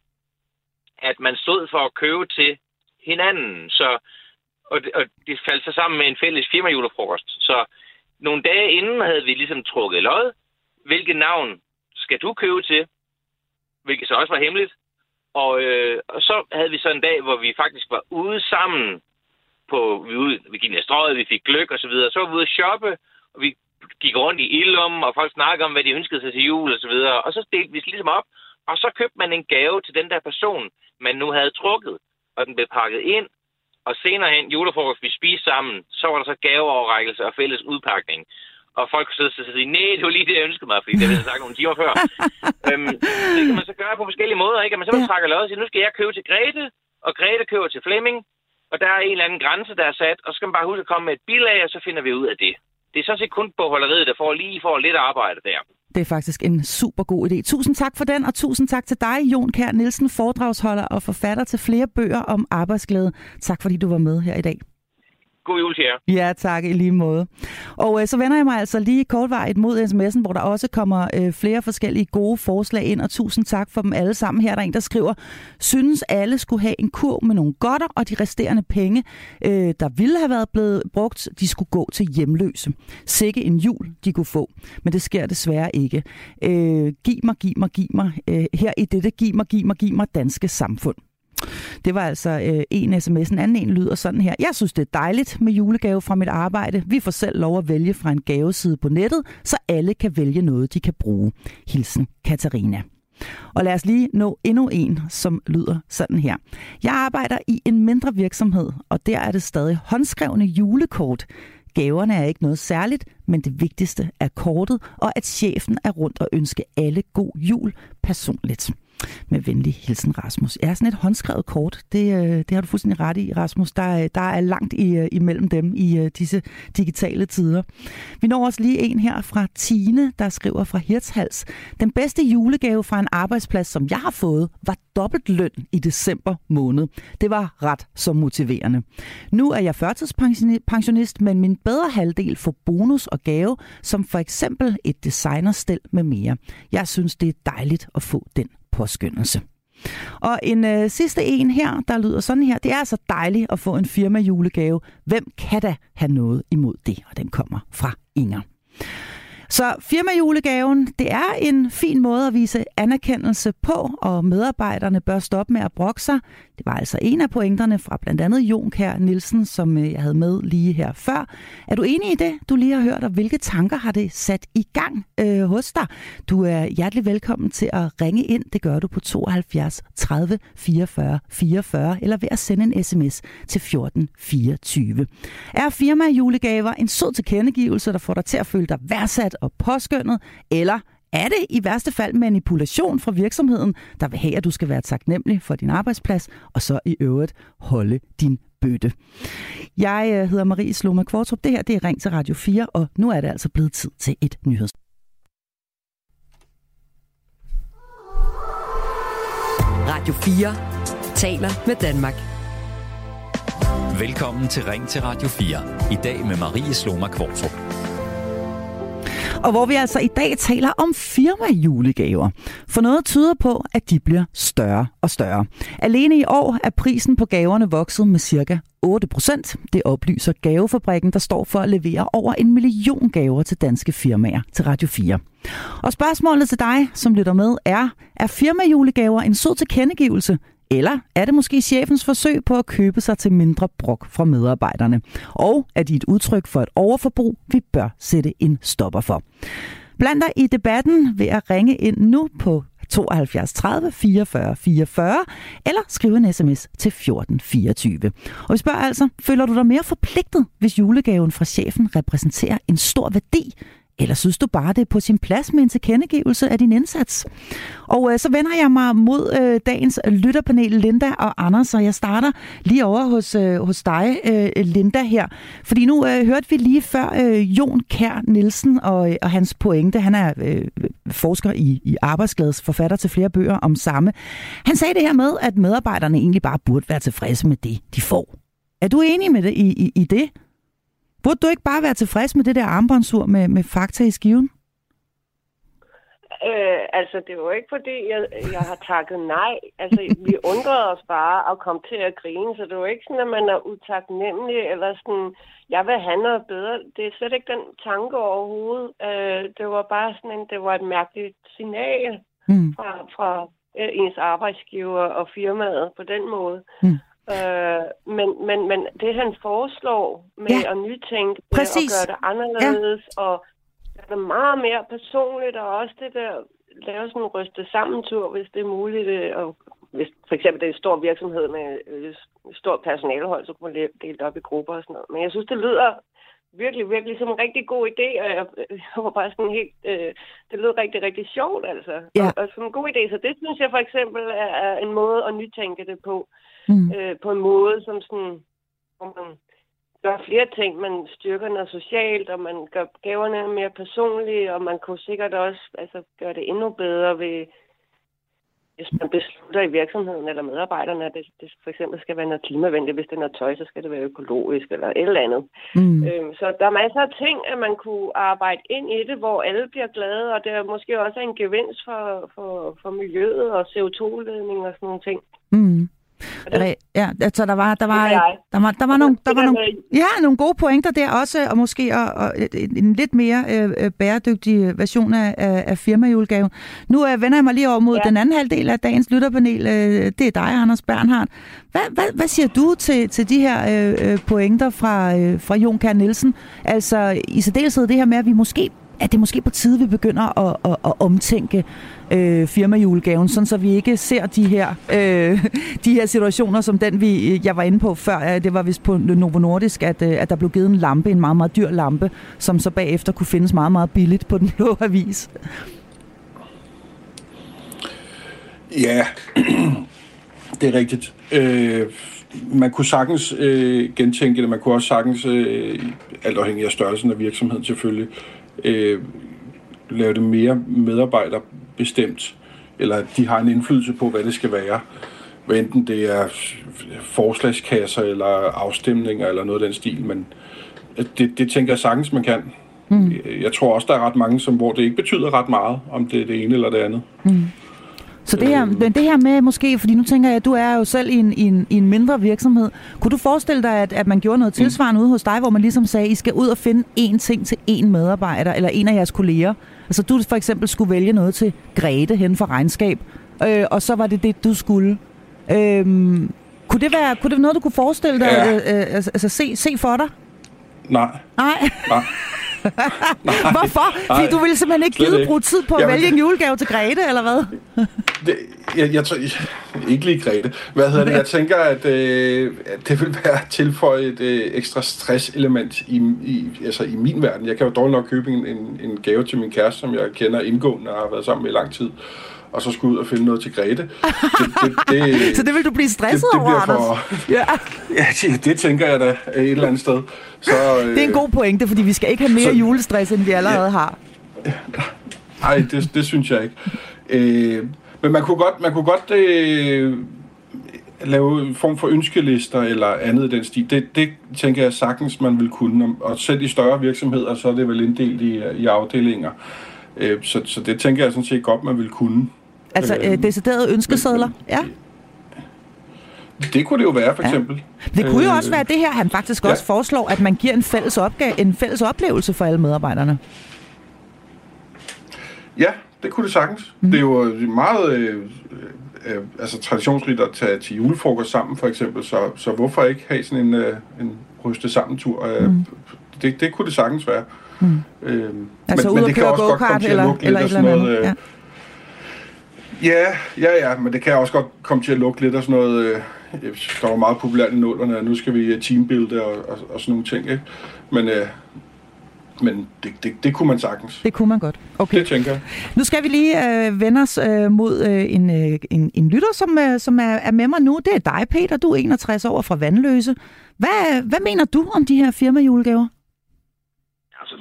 at man stod for at købe til hinanden. Så, og, det, og det faldt så sammen med en fælles firmajulefrokost. Så nogle dage inden havde vi ligesom trukket lod. Hvilket navn skal du købe til? Hvilket så også var hemmeligt. Og, øh, og så havde vi så en dag, hvor vi faktisk var ude sammen på, vi, ude, vi gik ned strøget, vi fik gløk og så videre. Så var vi ude at shoppe, og vi gik rundt i ildum, og folk snakkede om, hvad de ønskede sig til jul og så videre. Og så delte vi os ligesom op, og så købte man en gave til den der person, man nu havde trukket, og den blev pakket ind. Og senere hen, julefrokost, vi spiste sammen, så var der så gaveoverrækkelse og fælles udpakning. Og folk kunne sidde og sige, nej, det var lige det, jeg ønskede mig, fordi det havde jeg sagt nogle timer før. øhm, det kan man så gøre på forskellige måder, ikke? At man simpelthen ja. trækker lod og siger, nu skal jeg købe til Grete, og Grete køber til Flemming, og der er en eller anden grænse, der er sat, og så skal man bare huske at komme med et bilag, og så finder vi ud af det. Det er sådan set kun på holderiet, der får lige får lidt arbejde der. Det er faktisk en super god idé. Tusind tak for den, og tusind tak til dig, Jon Kær Nielsen, foredragsholder og forfatter til flere bøger om arbejdsglæde. Tak fordi du var med her i dag. God jul til jer. Ja, tak i lige måde. Og øh, så vender jeg mig altså lige kortvarigt mod sms'en, hvor der også kommer øh, flere forskellige gode forslag ind, og tusind tak for dem alle sammen. Her er der en, der skriver, synes alle skulle have en kur med nogle godter, og de resterende penge, øh, der ville have været blevet brugt, de skulle gå til hjemløse. Sikke en jul, de kunne få. Men det sker desværre ikke. Øh, giv mig, giv mig, giv mig. Øh, her i dette, giv mig, giv mig, giv mig danske samfund. Det var altså øh, en sms. En anden en lyder sådan her. Jeg synes, det er dejligt med julegave fra mit arbejde. Vi får selv lov at vælge fra en gaveside på nettet, så alle kan vælge noget, de kan bruge. Hilsen, Katarina. Og lad os lige nå endnu en, som lyder sådan her. Jeg arbejder i en mindre virksomhed, og der er det stadig håndskrevne julekort. Gaverne er ikke noget særligt, men det vigtigste er kortet, og at chefen er rundt og ønske alle god jul personligt. Med venlig hilsen, Rasmus. Ja, sådan et håndskrevet kort, det, øh, det har du fuldstændig ret i, Rasmus. Der, øh, der er langt i, øh, imellem dem i disse digitale tider. Vi når også lige en her fra Tine, der skriver fra Hirtshals. Den bedste julegave fra en arbejdsplads, som jeg har fået, var dobbelt løn i december måned. Det var ret så motiverende. Nu er jeg førtidspensionist, men min bedre halvdel får bonus og gave, som for eksempel et designerstel med mere. Jeg synes, det er dejligt at få den påskyndelse. Og en øh, sidste en her, der lyder sådan her. Det er altså dejligt at få en firma julegave. Hvem kan da have noget imod det? Og den kommer fra Inger. Så firmajulegaven, det er en fin måde at vise anerkendelse på, og medarbejderne bør stoppe med at brokke sig. Det var altså en af pointerne fra blandt andet Jon Kær Nielsen, som øh, jeg havde med lige her før. Er du enig i det, du lige har hørt, og hvilke tanker har det sat i gang øh, hos dig? Du er hjertelig velkommen til at ringe ind. Det gør du på 72 30 44 44, eller ved at sende en sms til 14 24. Er firma julegaver en sød tilkendegivelse, der får dig til at føle dig værdsat og påskyndet, eller er det i værste fald manipulation fra virksomheden, der vil have, at du skal være taknemmelig for din arbejdsplads, og så i øvrigt holde din bøtte. Jeg øh, hedder Marie Sloma Kvartrup. Det her det er Ring til Radio 4, og nu er det altså blevet tid til et nyheds. Radio 4 taler med Danmark. Velkommen til Ring til Radio 4. I dag med Marie Sloma Kvartrup. Og hvor vi altså i dag taler om firmajulegaver. For noget tyder på, at de bliver større og større. Alene i år er prisen på gaverne vokset med cirka 8 procent. Det oplyser Gavefabrikken, der står for at levere over en million gaver til danske firmaer til Radio 4. Og spørgsmålet til dig, som lytter med, er, er firmajulegaver en sød tilkendegivelse eller er det måske chefens forsøg på at købe sig til mindre brok fra medarbejderne? Og er de et udtryk for et overforbrug, vi bør sætte en stopper for? Bland dig i debatten ved at ringe ind nu på 72 30 44 44, eller skrive en sms til 1424. Og vi spørger altså, føler du dig mere forpligtet, hvis julegaven fra chefen repræsenterer en stor værdi, eller synes du bare, det er på sin plads med en tilkendegivelse af din indsats? Og øh, så vender jeg mig mod øh, dagens lytterpanel, Linda og Anders, og jeg starter lige over hos, øh, hos dig, øh, Linda her. Fordi nu øh, hørte vi lige før øh, Jon Kær Nielsen og, øh, og hans pointe. Han er øh, forsker i, i arbejdsglædes forfatter til flere bøger om samme. Han sagde det her med, at medarbejderne egentlig bare burde være tilfredse med det, de får. Er du enig med det i, i, i det? Burde du ikke bare være tilfreds med det der armbåndsur med, med fakta i skiven? Øh, altså, det var ikke fordi, jeg, jeg har takket nej. Altså, vi undrede os bare at komme til at grine, så det var ikke sådan, at man er utaknemmelig, eller sådan, jeg vil have noget bedre. Det er slet ikke den tanke overhovedet. Øh, det var bare sådan en, det var et mærkeligt signal mm. fra, fra øh, ens arbejdsgiver og firmaet på den måde. Mm. Øh, men, men, men det han foreslår med ja. at nytænke Præcis. og gøre det anderledes ja. og gøre det meget mere personligt og også det der lave sådan en ryste sammentur, hvis det er muligt. Øh, og hvis for eksempel det er en stor virksomhed med et stort personalehold, så kunne man dele det op i grupper og sådan noget. Men jeg synes, det lyder virkelig, virkelig som en rigtig god idé, og jeg, jeg var bare sådan helt, øh, det lød rigtig, rigtig sjovt, altså. Ja. Og, og som en god idé, så det synes jeg for eksempel er, er en måde at nytænke det på mm. øh, på en måde, som sådan, hvor man gør flere ting. Man styrker noget socialt, og man gør gaverne mere personlige, og man kunne sikkert også altså, gøre det endnu bedre ved, hvis man beslutter i virksomheden eller medarbejderne, at det, det for eksempel skal være noget klimavenligt. Hvis det er noget tøj, så skal det være økologisk eller et eller andet. Mm. Øhm, så der er masser af ting, at man kunne arbejde ind i det, hvor alle bliver glade, og det er måske også en gevinst for, for, for miljøet og CO2-ledning og sådan nogle ting. Mm. Ja, altså der var, der var, der var, der var, nogle, der var nogle, ja, nogle gode pointer der også, og måske og, og en lidt mere øh, øh bæredygtig version af, af firmajulegaven. Nu øh, vender jeg mig lige over mod ja. den anden halvdel af dagens lytterpanel. Øh, det er dig, Anders Bernhardt. Hvad, hvad, hvad siger du til, til de her øh, øh pointer fra, øh, fra Jon Kær Nielsen? Altså i særdeleshed det her med, at vi måske at det måske på tide, vi begynder at, at, at omtænke øh, firmajulegaven, sådan så vi ikke ser de her, øh, de her situationer, som den, vi, jeg var inde på før. Det var vist på Novo Nordisk, at, øh, at der blev givet en lampe, en meget, meget dyr lampe, som så bagefter kunne findes meget, meget billigt på den blå avis. Ja, det er rigtigt. Øh, man kunne sagtens øh, gentænke det, man kunne også sagtens, øh, alt afhængig af størrelsen af virksomheden selvfølgelig, øh, lave det mere medarbejderbestemt, eller at de har en indflydelse på, hvad det skal være. Hvad enten det er forslagskasser, eller afstemninger, eller noget af den stil, men det, det tænker jeg sagtens, man kan. Mm. Jeg tror også, der er ret mange, som, hvor det ikke betyder ret meget, om det er det ene eller det andet. Mm. Så det her, Øhm. men det her med måske, fordi nu tænker jeg, at du er jo selv i en, i en, i en mindre virksomhed. Kunne du forestille dig, at, at man gjorde noget tilsvarende ude hos dig, hvor man ligesom sagde, I skal ud og finde én ting til én medarbejder, eller en af jeres kolleger? Altså du for eksempel skulle vælge noget til Grete hen for regnskab, øh, og så var det det, du skulle. Øhm, kunne, det være, kunne det være noget, du kunne forestille dig, Ja. øh, øh, altså, altså se, se for dig? Nej. Nej. Nej. Hvorfor? Fordi Nej, du ville simpelthen ikke gide ikke. bruge tid på at Jamen, vælge en julegave til Grete, eller hvad? Det, jeg, jeg tror, ikke lige Grete. Hvad hedder det? Jeg tænker, at, øh, at det vil være at tilføje et øh, ekstra stresselement i, i, altså i min verden. Jeg kan jo dårligt nok købe en, en, en gave til min kæreste, som jeg kender indgående og har været sammen med i lang tid. Og så skulle ud og finde noget til Grete. Det, det, det, Så det vil du blive stresset det, det over, for, Ja. ja, det, det tænker jeg da et eller andet sted. Så, øh, Det er en god pointe, fordi vi skal ikke have mere Så- julestress, end vi allerede har. Nej, det, det synes jeg ikke. Øh, men man kunne godt, man kunne godt øh, lave en form for ønskelister eller andet i den stil. Det, det tænker jeg sagtens, man vil kunne. Og selv i større virksomheder, så er det vel inddelt i, i afdelinger. Øh, så, så det tænker jeg sådan set godt, man vil kunne. Altså øh, deciderede ønskesedler. Ja. Det kunne det jo være, for eksempel. Det kunne jo Øh, også være det her, han faktisk ja. også foreslår, at man giver en fælles, opgave, en fælles oplevelse for alle medarbejderne. Ja, det kunne det sagtens. Mm. Det er jo meget øh, øh, altså, traditionsrigt at tage til julefrokost sammen, for eksempel. Så, så hvorfor ikke have sådan en, øh, en ryste sammentur? Øh, Mm. det, det kunne det sagtens være. Mm. Øh, Altså ud men det kan også godt komme go-kart til at eller, lidt af eller sådan andet. noget... Øh, ja, ja, ja, men det kan også godt komme til at lugte lidt af sådan noget... Øh, der var meget populært i nullerne, at nu skal vi øh, teambuilde og, og, og sådan nogle ting, ikke? Men, øh, men det, det, det kunne man sagtens. Det kunne man godt. Okay. Det tænker jeg. Nu skal vi lige øh, vende os øh, mod øh, en, øh, en, en lytter, som, øh, som er, er med mig nu. Det er dig, Peter. Du er 61 år fra Vandløse. Hvad, hvad mener du om de her firmajulegaver? Altså,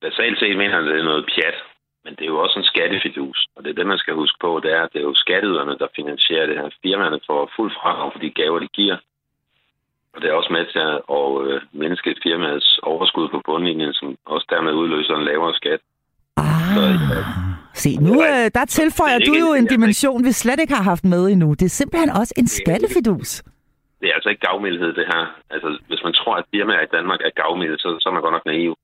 basalt set mener jeg, at det er noget pjat. Men det er jo også en skattefidus. Og det er det, man skal huske på. Det er, at det er jo skatteyderne, der finansierer det her. Firmaerne får fuld fradrag for de gaver, de giver. Og det er også med til at øh, mindske firmaets overskud på bundlinjen, som også dermed udløser en lavere skat. Ah. Så, ja, Se, nu øh, der tilføjer er du jo en- dimension, vi slet ikke har haft med endnu. Det er simpelthen også en skattefidus. det er altså ikke gavmildhed, det her. Altså, hvis man tror, at firmaer i Danmark er gavmilde, så, så er man godt nok naiv.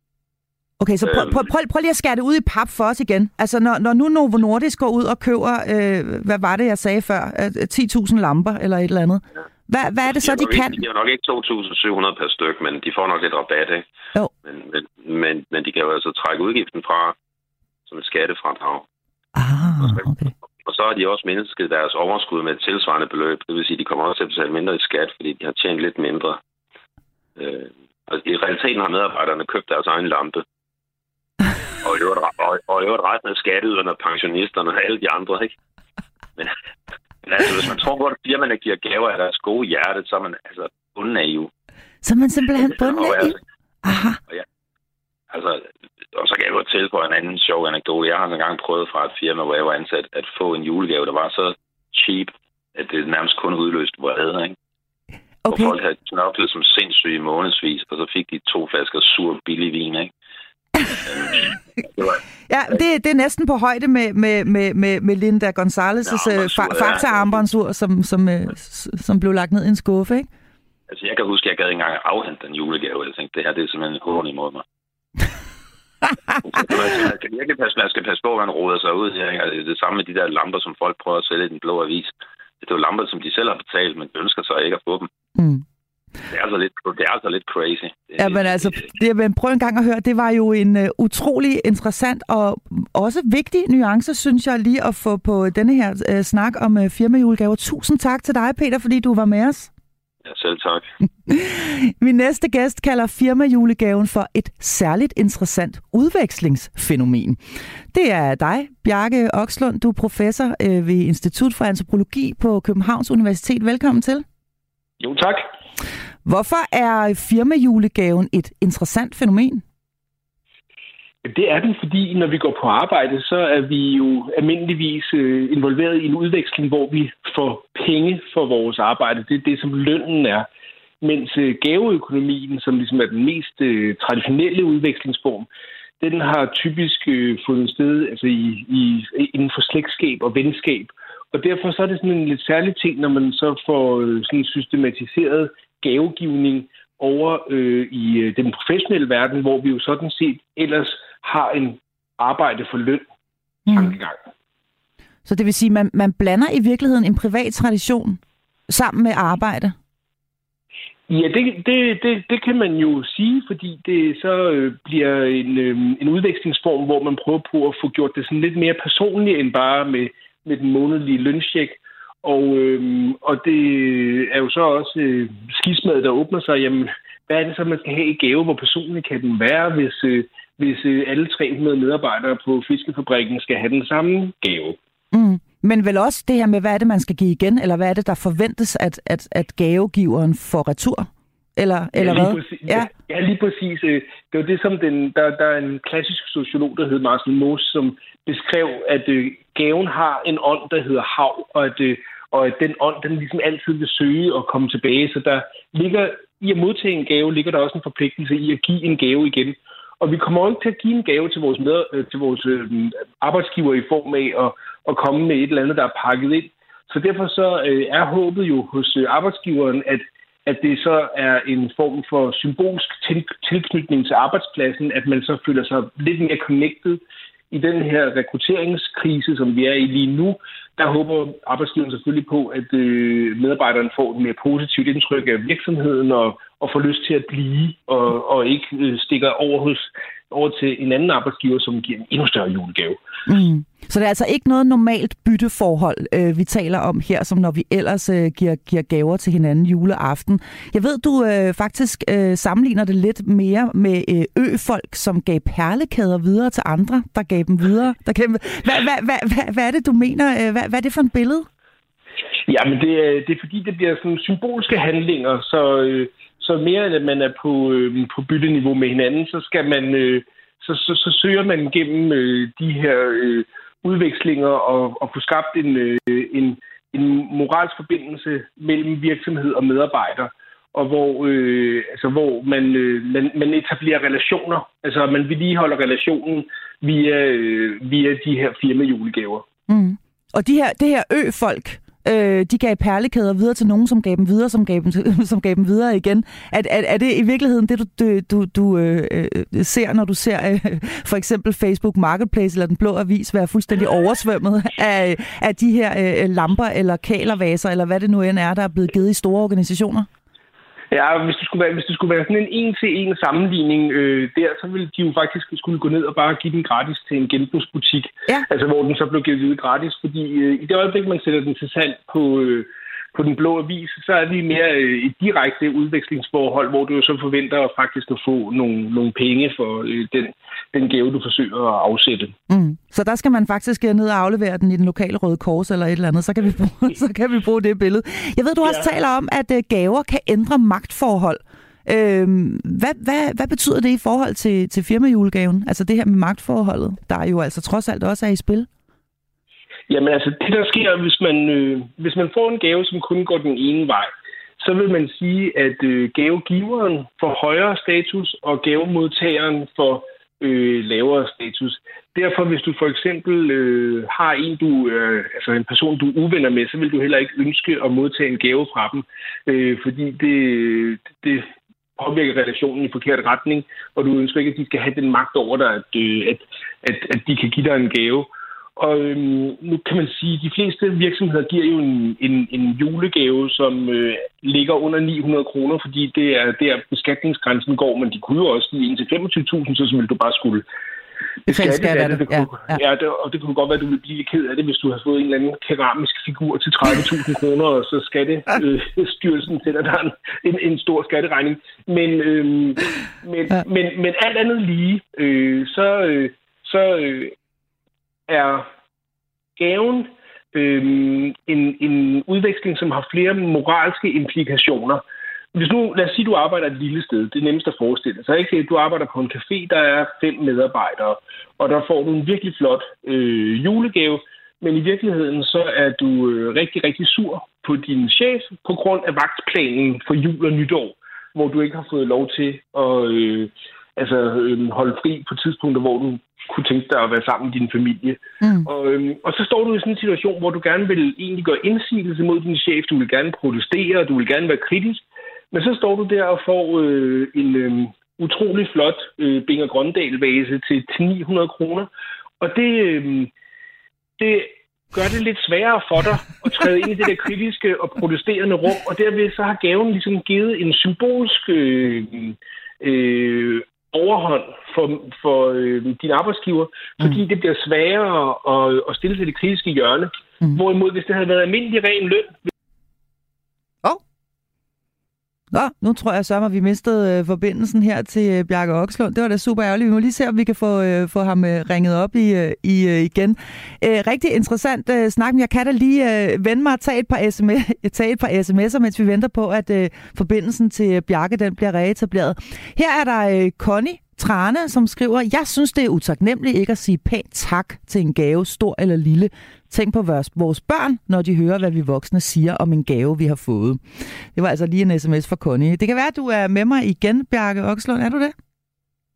Okay, så prøv, Øhm. prøv, prøv, prøv lige at skære det ud i pap for os igen. Altså, når, når nu Novo Nordisk går ud og køber, øh, hvad var det, jeg sagde før, øh, 10.000 lamper eller et eller andet. Hvad, hvad er det så, de kan? Ikke, de nok ikke 2.700 per styk, men de får nok lidt rabat, ikke? Jo. Men, men, men, men de kan jo altså trække udgiften fra som et skattefradrag. Ah, okay. Og så har de også mindsket deres overskud med et tilsvarende beløb. Det vil sige, at de kommer også til at betale mindre i skat, fordi de har tjent lidt mindre. Øh, altså, I realiteten har medarbejderne købt deres egen lampe. Og i øvrigt, og, og i øvrigt resten af skatteyderne, og pensionisterne og alle de andre, ikke? Men, men altså, hvis man tror på, at firmaerne giver gaver af deres gode hjerte, så er man altså bunden af EU. Så er man simpelthen bundet Og af altså, Aha. og ja, altså, og så kan jeg godt tilføje en anden sjov anekdote. Jeg har engang prøvet fra et firma, hvor jeg var ansat, at få en julegave, der var så cheap, at det nærmest kun udløste vrede, ikke? Okay. Hvor folk havde knoklet som sindssyge månedsvis, og så fik de to flasker sur billig vin, ikke? Ja, det, det er næsten på højde med, med, med, med, med Linda Gonzalez' Ja, ja, fa- ja. fakta armbåndsur, som, som, øh, som blev lagt ned i en skuffe, ikke? altså, jeg kan huske, at jeg gad ikke engang afhente den julegave. Jeg tænkte, det her det er simpelthen en hån imod mig. man, skal virkelig passe, man skal passe på, at man roder sig ud her. Ikke? Altså, det er det samme med de der lamper, som folk prøver at sælge i den blå avis. Det er jo lamper, som de selv har betalt, men de ønsker sig ikke at få dem. Mm. Det er altså lidt, det er altså lidt crazy. Ja, men altså, det, men prøv en gang at høre, det var jo en uh, utrolig interessant og også vigtig nuance, synes jeg, lige at få på denne her uh, snak om uh, firmajulegaver. Tusind tak til dig, Peter, fordi du var med os. Ja, selv tak. Min næste gæst kalder firmajulegaven for et særligt interessant udvekslingsfænomen. Det er dig, Bjarke Okslund. Du er professor øh, ved Institut for Antropologi på Københavns Universitet. Velkommen til. Jo, tak. Hvorfor er firmajulegaven et interessant fænomen? Det er den, fordi når vi går på arbejde, så er vi jo almindeligvis øh, involveret i en udveksling, hvor vi får penge for vores arbejde. Det er det, som lønnen er. Mens øh, gaveøkonomien, som ligesom er den mest øh, traditionelle udvekslingsform, den har typisk fundet sted altså i, i, inden for slægtskab og venskab, Og derfor så er det sådan en lidt særlig ting, når man så får sådan systematiseret gavegivning over øh, i øh, den professionelle verden, hvor vi jo sådan set ellers har en arbejde for løn tankegang. Mm. Så det vil sige, at man, man blander i virkeligheden en privat tradition sammen med arbejde? Ja, det, det, det, det kan man jo sige, fordi det så øh, bliver en, øh, en udvekslingsform, hvor man prøver på at få gjort det sådan lidt mere personligt end bare med, med den månedlige løncheck. Og, øh, og det er jo så også øh, skismadet, der åbner sig. Jamen, hvad er det så, man skal have i gave? Hvor personlig kan den være, hvis, øh, hvis øh, alle 300 medarbejdere på fiskefabrikken skal have den samme gave? Mm. Men vel også det her med, hvad er det, man skal give igen, eller hvad er det, der forventes, at, at, at gavegiveren får retur? Eller, eller ja, hvad? Præcis, ja. ja, lige præcis. Øh, det var det, som den, der, der er en klassisk sociolog, der hedder Marcel Mauss, som beskrev, at øh, gaven har en ånd, der hedder hav, og at, øh, og at den ånd, den ligesom altid vil søge og komme tilbage. Så der ligger, i at modtage en gave, ligger der også en forpligtelse i at give en gave igen. Og vi kommer ikke til at give en gave til vores, med, øh, til vores øh, arbejdsgiver i form af at, at komme med et eller andet, der er pakket ind. Så derfor så øh, er håbet jo hos arbejdsgiveren, at, at det så er en form for symbolsk til, tilknytning til arbejdspladsen, at man så føler sig lidt mere connected i den her rekrutteringskrise, som vi er i lige nu, der håber arbejdsgiveren selvfølgelig på, at øh, medarbejderne får et mere positivt indtryk af virksomheden og, og får lyst til at blive og, og ikke øh, stikker over, hos, over til en anden arbejdsgiver, som giver en endnu større julegave. Mm. Så det er altså ikke noget normalt bytteforhold, øh, vi taler om her, som når vi ellers øh, giver, giver gaver til hinanden juleaften. Jeg ved, du øh, faktisk øh, sammenligner det lidt mere med øh, øfolk, som gav perlekæder videre til andre, der gav dem videre. Der gav dem... Hvad, hvad, hvad, hvad, hvad er det, du mener? Øh, hvad, hvad er det for en billede? Jamen, det, er, det er fordi, det bliver sådan symbolske handlinger, så, øh, så mere end at man er på, øh, på bytteniveau med hinanden, så skal man... Øh, så, så, så søger man gennem øh, de her øh, udvekslinger og, og få skabt en, øh, en, en moralsk forbindelse mellem virksomhed og medarbejder, og hvor, øh, altså, hvor man, øh, man, man etablerer relationer. Altså man vedligeholder relationen via, øh, via de her firmajulegaver. Mm. Og de her, det her ø-folk, Øh, de gav perlekæder videre til nogen, som gav dem videre, som gav dem, som gav dem videre igen. Er, er, er det i virkeligheden det, du, du, du øh, øh, ser, når du ser øh, for eksempel Facebook Marketplace eller Den Blå Avis være fuldstændig oversvømmet af, af de her øh, lamper eller kalervaser, eller hvad det nu end er, der er blevet givet i store organisationer? Ja, hvis det skulle være, hvis det skulle være sådan en en-til-en sammenligning øh, der, så ville de jo faktisk skulle gå ned og bare give den gratis til en genbrugsbutik. Ja. Altså, hvor den så blev givet gratis, fordi øh, i det øjeblik, man sætter den til salg på, øh, på den blå avis, så er det mere øh, et direkte udvekslingsforhold, hvor du så forventer faktisk at få nogle, nogle penge for øh, den, den gave, du forsøger at afsætte. Mm. Så der skal man faktisk ned og aflevere den i den lokale Røde Kors eller et eller andet, så kan vi bruge, så kan vi bruge det billede. Jeg ved, du også ja. taler om, at øh, gaver kan ændre magtforhold. Øhm, hvad, hvad, hvad betyder det i forhold til, til firmajulegaven? Altså det her med magtforholdet, der jo altså trods alt også er i spil? Jamen altså, det der sker, hvis man, øh, hvis man får en gave, som kun går den ene vej, så vil man sige, at øh, gavegiveren får højere status, og gavemodtageren får øh, lavere status. Derfor, hvis du for eksempel øh, har en, du, øh, altså en person, du er uvenner med, så vil du heller ikke ønske at modtage en gave fra dem, øh, fordi det, det påvirker relationen i forkert retning, og du ønsker ikke, at de skal have den magt over dig, at, øh, at, at, at de kan give dig en gave. Og øhm, nu kan man sige, at de fleste virksomheder giver jo en, en, en julegave, som øh, ligger under 900 kroner, fordi det er der beskatningsgrænsen går, men de kunne jo også give 1 til 25.000, så vil du bare skulle beskatte skat det. det, det kunne, ja, ja. ja det, og det kunne godt være, at du ville blive ked af det, hvis du har fået en eller anden keramisk figur til 30.000 kroner, og så skattestyrelsen øh, sætter dig en, en, en stor skatteregning. Men, øh, men, ja. men, men alt andet lige, øh, så, øh, så øh, er gaven øhm, en, en udveksling, som har flere moralske implikationer. Hvis nu, lad os sige, du arbejder et lille sted, det er nemmest at forestille sig, ikke? Du arbejder på en café, der er fem medarbejdere, og der får du en virkelig flot øh, julegave, men i virkeligheden så er du øh, rigtig, rigtig sur på din chef på grund af vagtplanen for jul og nytår, hvor du ikke har fået lov til at, øh, altså, øh, holde fri på tidspunkter, hvor du kunne tænke dig at være sammen med din familie. Mm. Og, øhm, og så står du i sådan en situation, hvor du gerne vil egentlig gøre indsigelse mod din chef, du vil gerne protestere, du vil gerne være kritisk, men så står du der og får øh, en øh, utrolig flot øh, Binger Grøndal-vase til, til 900 kroner, og det, øh, det gør det lidt sværere for dig at træde ind i det der kritiske og protesterende rum, og derved så har gaven ligesom givet en symbolsk øh, øh, overhånd for, for øh, din arbejdsgiver, fordi mm. det bliver sværere at, at stille til det kritiske hjørne. Mm. Hvorimod, hvis det havde været almindelig ren løn... Oh. Nå, nu tror jeg så, at vi mistede øh, forbindelsen her til øh, Bjarke Okslund. Det var da super ærgerligt. Vi må lige se, om vi kan få, øh, få ham øh, ringet op i, øh, i øh, igen. Øh, rigtig interessant øh, snak, men jeg kan da lige øh, vende mig og tage et par, SMS, tage et par sms'er, mens vi venter på, at øh, forbindelsen til øh, Bjarke den bliver reetableret. Her er der øh, Connie, Trane, som skriver, jeg synes, det er utaknemmeligt ikke at sige pænt tak til en gave, stor eller lille. Tænk på vores, børn, når de hører, hvad vi voksne siger om en gave, vi har fået. Det var altså lige en sms fra Connie. Det kan være, at du er med mig igen, Bjarke Okslund. Er du det?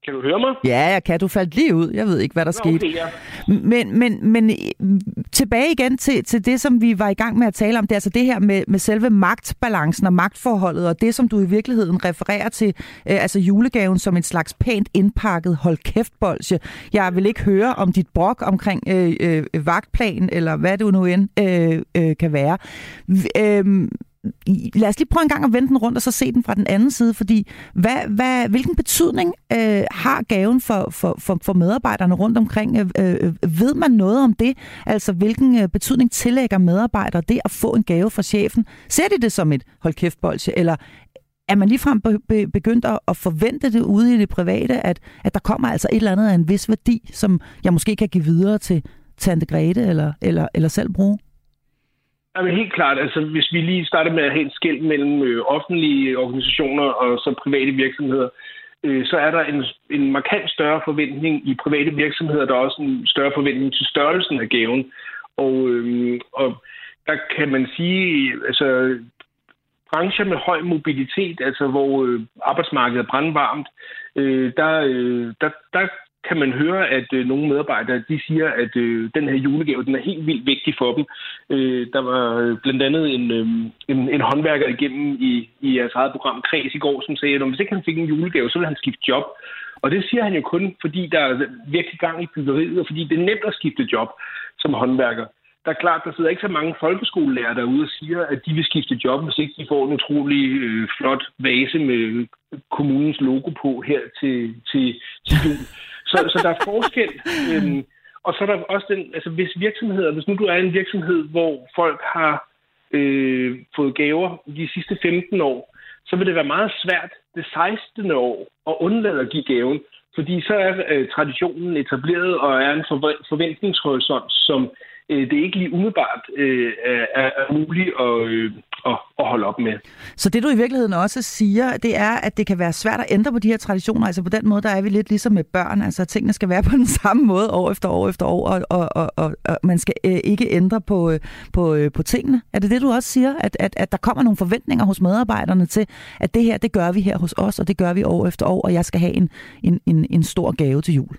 Kan du høre mig? Ja, jeg kan. Du faldt lige ud. Jeg ved ikke, hvad der Nå, skete. Okay, ja. men, men, men tilbage igen til, til det, som vi var i gang med at tale om. Det er altså det her med, med selve magtbalancen og magtforholdet, og det, som du i virkeligheden refererer til, øh, altså julegaven som en slags pænt indpakket hold kæft bolsje. Jeg vil ikke høre om dit brok omkring øh, øh, vagtplan, eller hvad du nu end øh, øh, kan være. Øh, lad os lige prøve en gang at vende den rundt, og så se den fra den anden side, fordi hvad, hvad, hvilken betydning øh, har gaven for, for, for, for medarbejderne rundt omkring? Øh, øh ved man noget om det? Altså, hvilken øh, betydning tillægger medarbejdere det at få en gave fra chefen? Ser de det som et hold kæft bolsje, eller er man ligefrem begyndt at, at forvente det ude i det private, at, at der kommer altså et eller andet af en vis værdi, som jeg måske kan give videre til Tante Grete eller, eller, eller selv bruge? Jamen helt klart. Altså, hvis vi lige starter med at have et skæld mellem øh, offentlige organisationer og så private virksomheder, øh, så er der en, en markant større forventning i private virksomheder. Der er også en større forventning til størrelsen af gaven. Og, øh, og der kan man sige, altså brancher med høj mobilitet, altså hvor øh, arbejdsmarkedet er brandvarmt, øh, der, øh, der, der kan man høre, at øh, nogle medarbejdere de siger, at øh, den her julegave den er helt vildt vigtig for dem. Øh, der var øh, blandt andet en, øh, en, en håndværker igennem i, i jeres eget program Kreds i går, som sagde, at hvis ikke han fik en julegave, så ville han skifte job. Og det siger han jo kun, fordi der er virkelig gang i byggeriet, og fordi det er nemt at skifte job som håndværker der er klart, der sidder ikke så mange folkeskolelærer derude og siger, at de vil skifte job, hvis ikke de får en utrolig øh, flot vase med øh, kommunens logo på her til, til, til jul. Så, så der er forskel. Øhm, og så er der også den, altså hvis virksomheder, hvis nu du er en virksomhed, hvor folk har øh, fået gaver de sidste 15 år, så vil det være meget svært det 16. år at undlade at give gaven, fordi så er øh, traditionen etableret og er en forventningshorisont, som øh, det ikke lige umiddelbart øh, er, er muligt at, øh, at, at holde op med. Så det du i virkeligheden også siger, det er, at det kan være svært at ændre på de her traditioner. Altså på den måde, der er vi lidt ligesom med børn. Altså tingene skal være på den samme måde år efter år efter år, og, og, og, og, og man skal øh, ikke ændre på, øh, på, øh, på tingene. Er det det, du også siger? At, at, at der kommer nogle forventninger hos medarbejderne til, at det her, det gør vi her hos os, og det gør vi år efter år, og jeg skal have en, en, en, en stor gave til jul?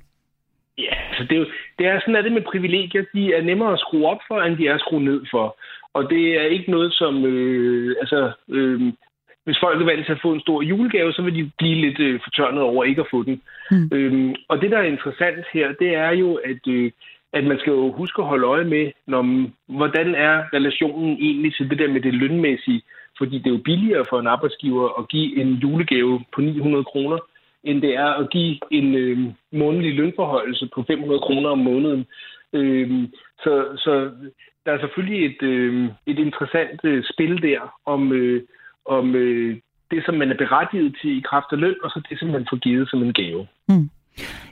Ja, altså det er, jo, det er sådan, at det med privilegier, de er nemmere at skrue op for, end de er at skrue ned for. Og det er ikke noget, som... Øh, altså, øh, hvis folk er vant til at få en stor julegave, så vil de blive lidt øh, fortørnet over ikke at få den. Mm. Øhm, og det, der er interessant her, det er jo, at, øh, at man skal jo huske at holde øje med, når, hvordan er relationen egentlig til det der med det lønmæssige. Fordi det er jo billigere for en arbejdsgiver at give en julegave på 900 kroner, end det er at give en øh, månedlig lønforhøjelse på 500 kroner om måneden. Øh, så, så der er selvfølgelig et, øh, et interessant øh, spil der om, øh, om øh, det, som man er berettiget til i kraft af løn, og så det, som man får givet som en gave. Mm.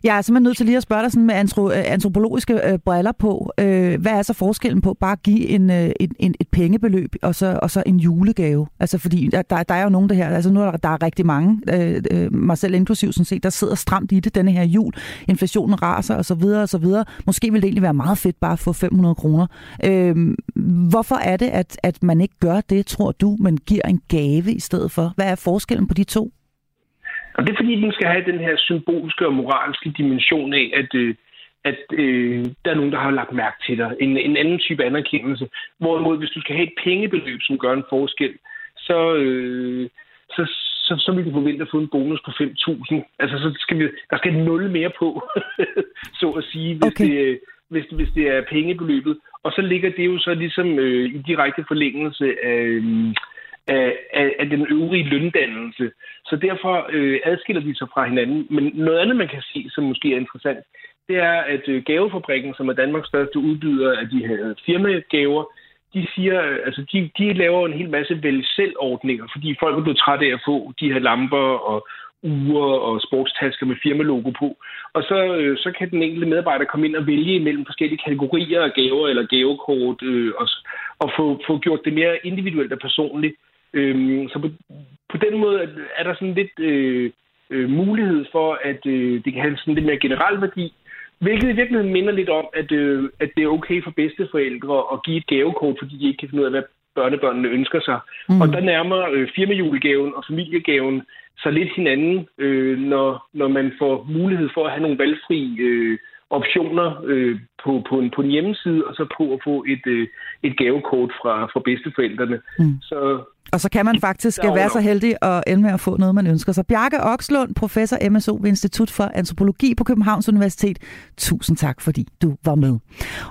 Jeg er simpelthen nødt til lige at spørge dig sådan med antro, øh, antropologiske øh, briller på. Øh, hvad er så forskellen på bare at give en, øh, en, en, et pengebeløb og så, og så en julegave? Altså fordi der, der er jo nogen der her, altså nu er der, der er rigtig mange, øh, øh, mig selv inklusiv sådan set, der sidder stramt i det denne her jul. Inflationen raser og så videre og så videre. Måske ville det egentlig være meget fedt bare at få 500 kroner. Øh, hvorfor er det, at, at man ikke gør det, tror du, men giver en gave i stedet for? Hvad er forskellen på de to? Og det er fordi, den skal have den her symbolske og moralske dimension af, at, øh, at øh, der er nogen, der har lagt mærke til dig. En, en anden type anerkendelse. Hvorimod, hvis du skal have et pengebeløb, som gør en forskel, så, øh, så, så, så vil du forvente at få en bonus på 5.000. Altså, så skal vi, der skal nul mere på, så at sige, hvis, okay. det, hvis, hvis det er pengebeløbet. Og så ligger det jo så ligesom øh, i direkte forlængelse af, af, af, af den øvrige løndannelse. Så derfor øh, adskiller de sig fra hinanden. Men noget andet, man kan se, som måske er interessant, det er, at øh, Gavefabrikken, som er Danmarks største udbyder af de her firmagaver, de siger, øh, altså de, de laver en hel masse vælg selv ordninger, fordi folk er blevet trætte af at få de her lamper og uger og sportstasker med firmalogo på. Og så, øh, så kan den enkelte medarbejder komme ind og vælge mellem forskellige kategorier af gaver eller gavekort øh, og, og få, få gjort det mere individuelt og personligt. Øh, så på, på den måde er der sådan lidt øh, øh, mulighed for, at øh, det kan have sådan lidt mere generel værdi, Hvilket i virkeligheden minder lidt om, at, øh, at det er okay for bedsteforældre at give et gavekort, fordi de ikke kan finde ud af, hvad børnebørnene ønsker sig. Mm. Og der nærmer øh, firmajulegaven og familiegaven sig lidt hinanden, øh, når, når man får mulighed for at have nogle valgfri øh, optioner øh, på, på, en, på en hjemmeside, og så på at få et, øh, et gavekort fra, fra bedsteforældrene. Mm. Så og så kan man faktisk være så heldig at ende med at få noget, man ønsker sig. Bjarke Okslund, professor MSO ved Institut for Antropologi på Københavns Universitet. Tusind tak, fordi du var med.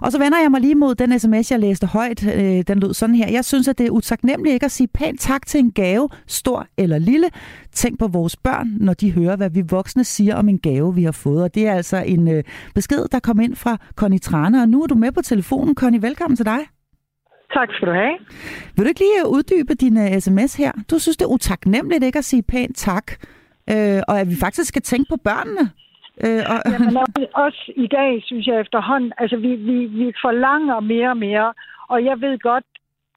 Og så vender jeg mig lige mod den sms, jeg læste højt. Øh, den lød sådan her. Jeg synes, at det er utaknemmeligt ikke at sige pænt tak til en gave, stor eller lille. Tænk på vores børn, når de hører, hvad vi voksne siger om en gave, vi har fået. Og det er altså en øh, besked, der kom ind fra Connie Trane. Og nu er du med på telefonen. Connie, velkommen til dig. Tak skal du have. Vil du ikke lige uddybe din uh, sms her? Du synes, det er utaknemmeligt ikke at sige pænt tak, uh, og at vi faktisk skal tænke på børnene. Uh, og... Jamen, også i dag, synes jeg efterhånden, altså vi, vi, vi forlanger mere og mere, og jeg ved godt,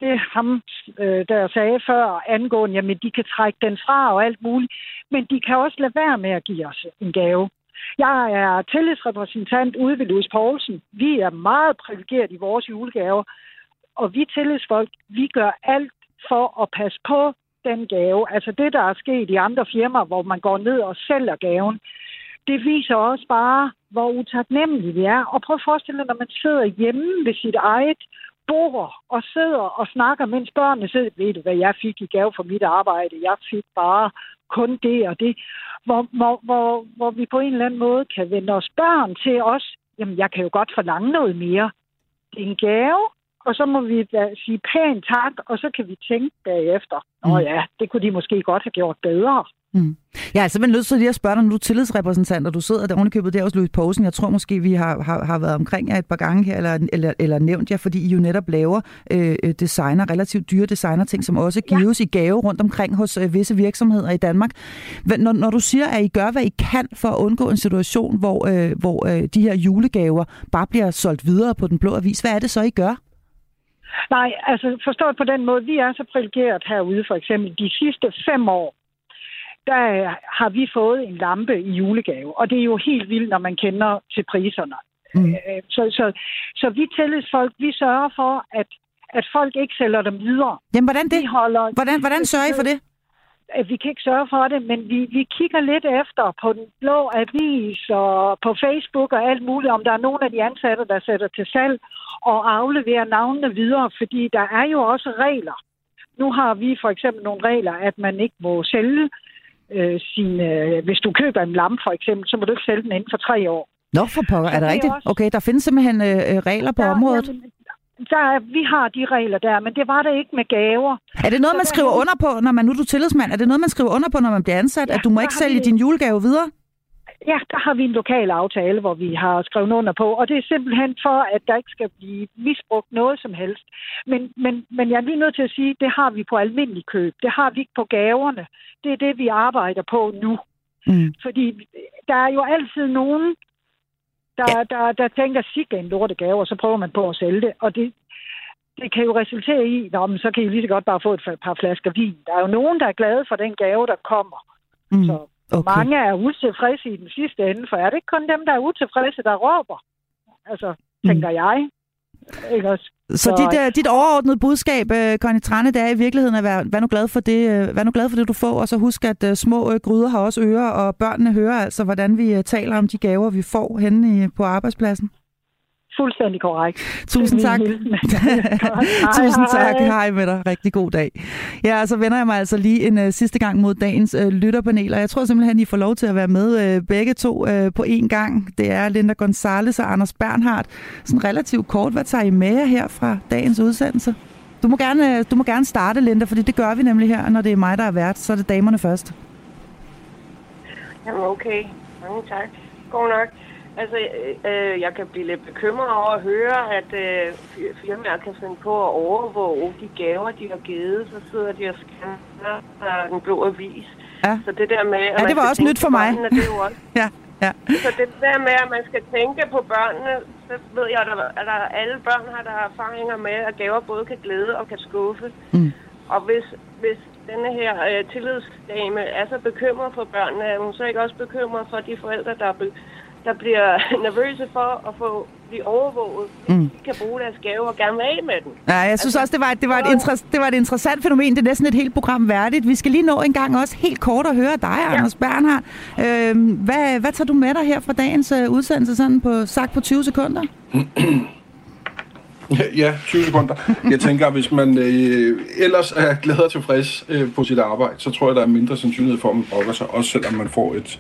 det ham, øh, der sagde før angående, jamen de kan trække den fra og alt muligt, men de kan også lade være med at give os en gave. Jeg er tillidsrepræsentant ude ved Louis Poulsen. Vi er meget privilegeret i vores julegaver, og vi tillidsfolk, vi gør alt for at passe på den gave. Altså det, der er sket i andre firmaer, hvor man går ned og sælger gaven, det viser også bare, hvor utaknemmelige vi er. Og prøv at forestille dig, når man sidder hjemme ved sit eget bord og sidder og snakker, mens børnene sidder, ved du hvad, jeg fik i gave for mit arbejde, jeg fik bare kun det og det, hvor, hvor, hvor, hvor vi på en eller anden måde kan vende os børn til os, jamen jeg kan jo godt forlange noget mere. Det er en gave, og så må vi da sige pænt tak, og så kan vi tænke bagefter. Nå mm. ja, det kunne de måske godt have gjort bedre. Mm. Jeg er simpelthen nødt til lige at spørge dig, når du er tillidsrepræsentant, og du sidder der ovenikøbet der hos Louis Poulsen. Jeg tror måske, vi har, har, har været omkring jer et par gange her, eller, eller, eller nævnt jer, fordi I jo netop laver øh, øh designer, relativt dyre designer ting, som også gives ja. i gave rundt omkring hos øh, visse virksomheder i Danmark. Når, når du siger, at I gør, hvad I kan for at undgå en situation, hvor, øh, hvor øh, de her julegaver bare bliver solgt videre på den blå avis, hvad er det så, I gør? Nej, altså forstået på den måde, vi er så privilegeret herude for eksempel. De sidste fem år, der har vi fået en lampe i julegave, og det er jo helt vildt, når man kender til priserne. Mm. Øh, så, så, så vi tillidsfolk, vi sørger for, at, at folk ikke sælger dem videre. Jamen, hvordan det? holder, hvordan, hvordan sørger I for det? Vi kan ikke sørge for det, men vi, vi kigger lidt efter på den blå avis og på Facebook og alt muligt, om der er nogen af de ansatte, der sætter til salg og afleverer navnene videre, fordi der er jo også regler. Nu har vi for eksempel nogle regler, at man ikke må sælge øh, sin... Øh, hvis du køber en lampe for eksempel, så må du ikke sælge den inden for tre år. Nå, for pokker, er det rigtigt? Også... Okay, der findes simpelthen øh, øh regler på ja, området. Jamen, der, vi har de regler der, men det var det ikke med gaver. Er det noget, man skriver under på, når man nu er du tillidsmand? Er det noget, man skriver under på, når man bliver ansat, ja, at du må ikke sælge vi... din julegave videre? Ja, der har vi en lokal aftale, hvor vi har skrevet under på, og det er simpelthen for, at der ikke skal blive misbrugt noget som helst. Men, men, men jeg er lige nødt til at sige, det har vi på almindelig køb. Det har vi ikke på gaverne. Det er det, vi arbejder på nu. Mm. Fordi der er jo altid nogen, der, ja. der, der tænker, sig en lortegave, og så prøver man på at sælge det. Og det, det kan jo resultere i, at så kan I lige så godt bare få et par flasker vin. Der er jo nogen, der er glade for den gave, der kommer. Mm. Så okay. mange er utilfredse i den sidste ende, for er det ikke kun dem, der er utilfredse, der råber? Altså, tænker mm. jeg. Ikke også? Så, så dit, uh, dit overordnede budskab, uh, Connie Trane, det er i virkeligheden at være, vær nu glad for det, uh, vær nu glad for det, du får, og så husk, at uh, små uh, gryder har også ører, og børnene hører altså, hvordan vi uh, taler om de gaver, vi får henne i, på arbejdspladsen. Fuldstændig korrekt. Tusind tak. Tusind tak. Hej med dig. Rigtig god dag. Ja, så vender jeg mig altså lige en uh, sidste gang mod dagens uh, lytterpanel, og jeg tror simpelthen, I får lov til at være med uh, begge to uh, på én gang. Det er Linda Gonzales og Anders Bernhardt. Sådan relativt kort, hvad tager I med jer her fra dagens udsendelse? Du må gerne, du må gerne starte, Linda, fordi det gør vi nemlig her, når det er mig, der er vært. Så er det damerne først. Jamen okay. Mange tak. God nok. Altså, øh, jeg kan blive lidt bekymret over at høre, at øh, firmaer kan finde på at overvåge de gaver, de har givet. Så sidder de og scanner den blå avis. Ja. Så det der med... At ja, det var også nyt for mig. Børnene, det er jo også, ja, ja. Så det der med, at man skal tænke på børnene, så ved jeg, at, der, at der, alle børn har der erfaringer med, at gaver både kan glæde og kan skuffe. Mm. Og hvis, hvis denne her øh, tillidsdame er så bekymret for børnene, er hun så ikke også bekymret for de forældre, der er be- der bliver nervøse for at få blive overvåget. Mm. De kan bruge deres gave og gerne være af med den. Ja, jeg synes altså, også, det var, det, var et inter- det var et interessant fænomen. Det er næsten et helt program værdigt. Vi skal lige nå en gang også helt kort at høre dig, ja. Anders Bernhard. Øhm, hvad, hvad tager du med dig her fra dagens uh, udsendelse, sådan på sagt på 20 sekunder? Ja, 20 sekunder. Jeg tænker, at hvis man øh, ellers er glad og tilfreds øh, på sit arbejde, så tror jeg, der er mindre sandsynlighed for, at man brokker sig, også selvom man får et,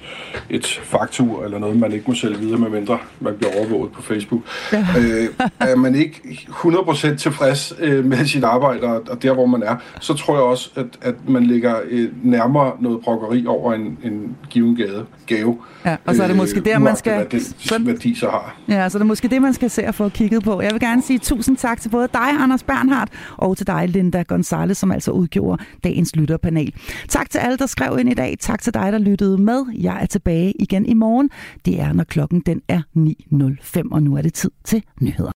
et faktur eller noget, man ikke må sælge videre, medmindre man bliver overvåget på Facebook. Ja. Øh, er man ikke 100% tilfreds øh, med sit arbejde og, og der, hvor man er, så tror jeg også, at, at man ligger øh, nærmere noget brokkeri over en, en given gave. gave. Ja, og så er det måske der, man skal... Hvad den så, værdi så har. Ja, så er det måske det, man skal se at få kigget på. Jeg vil gerne sige tusind tak til både dig, Anders Bernhardt, og til dig, Linda Gonzalez, som altså udgjorde dagens lytterpanel. Tak til alle, der skrev ind i dag. Tak til dig, der lyttede med. Jeg er tilbage igen i morgen. Det er, når klokken den er 9.05, og nu er det tid til nyheder.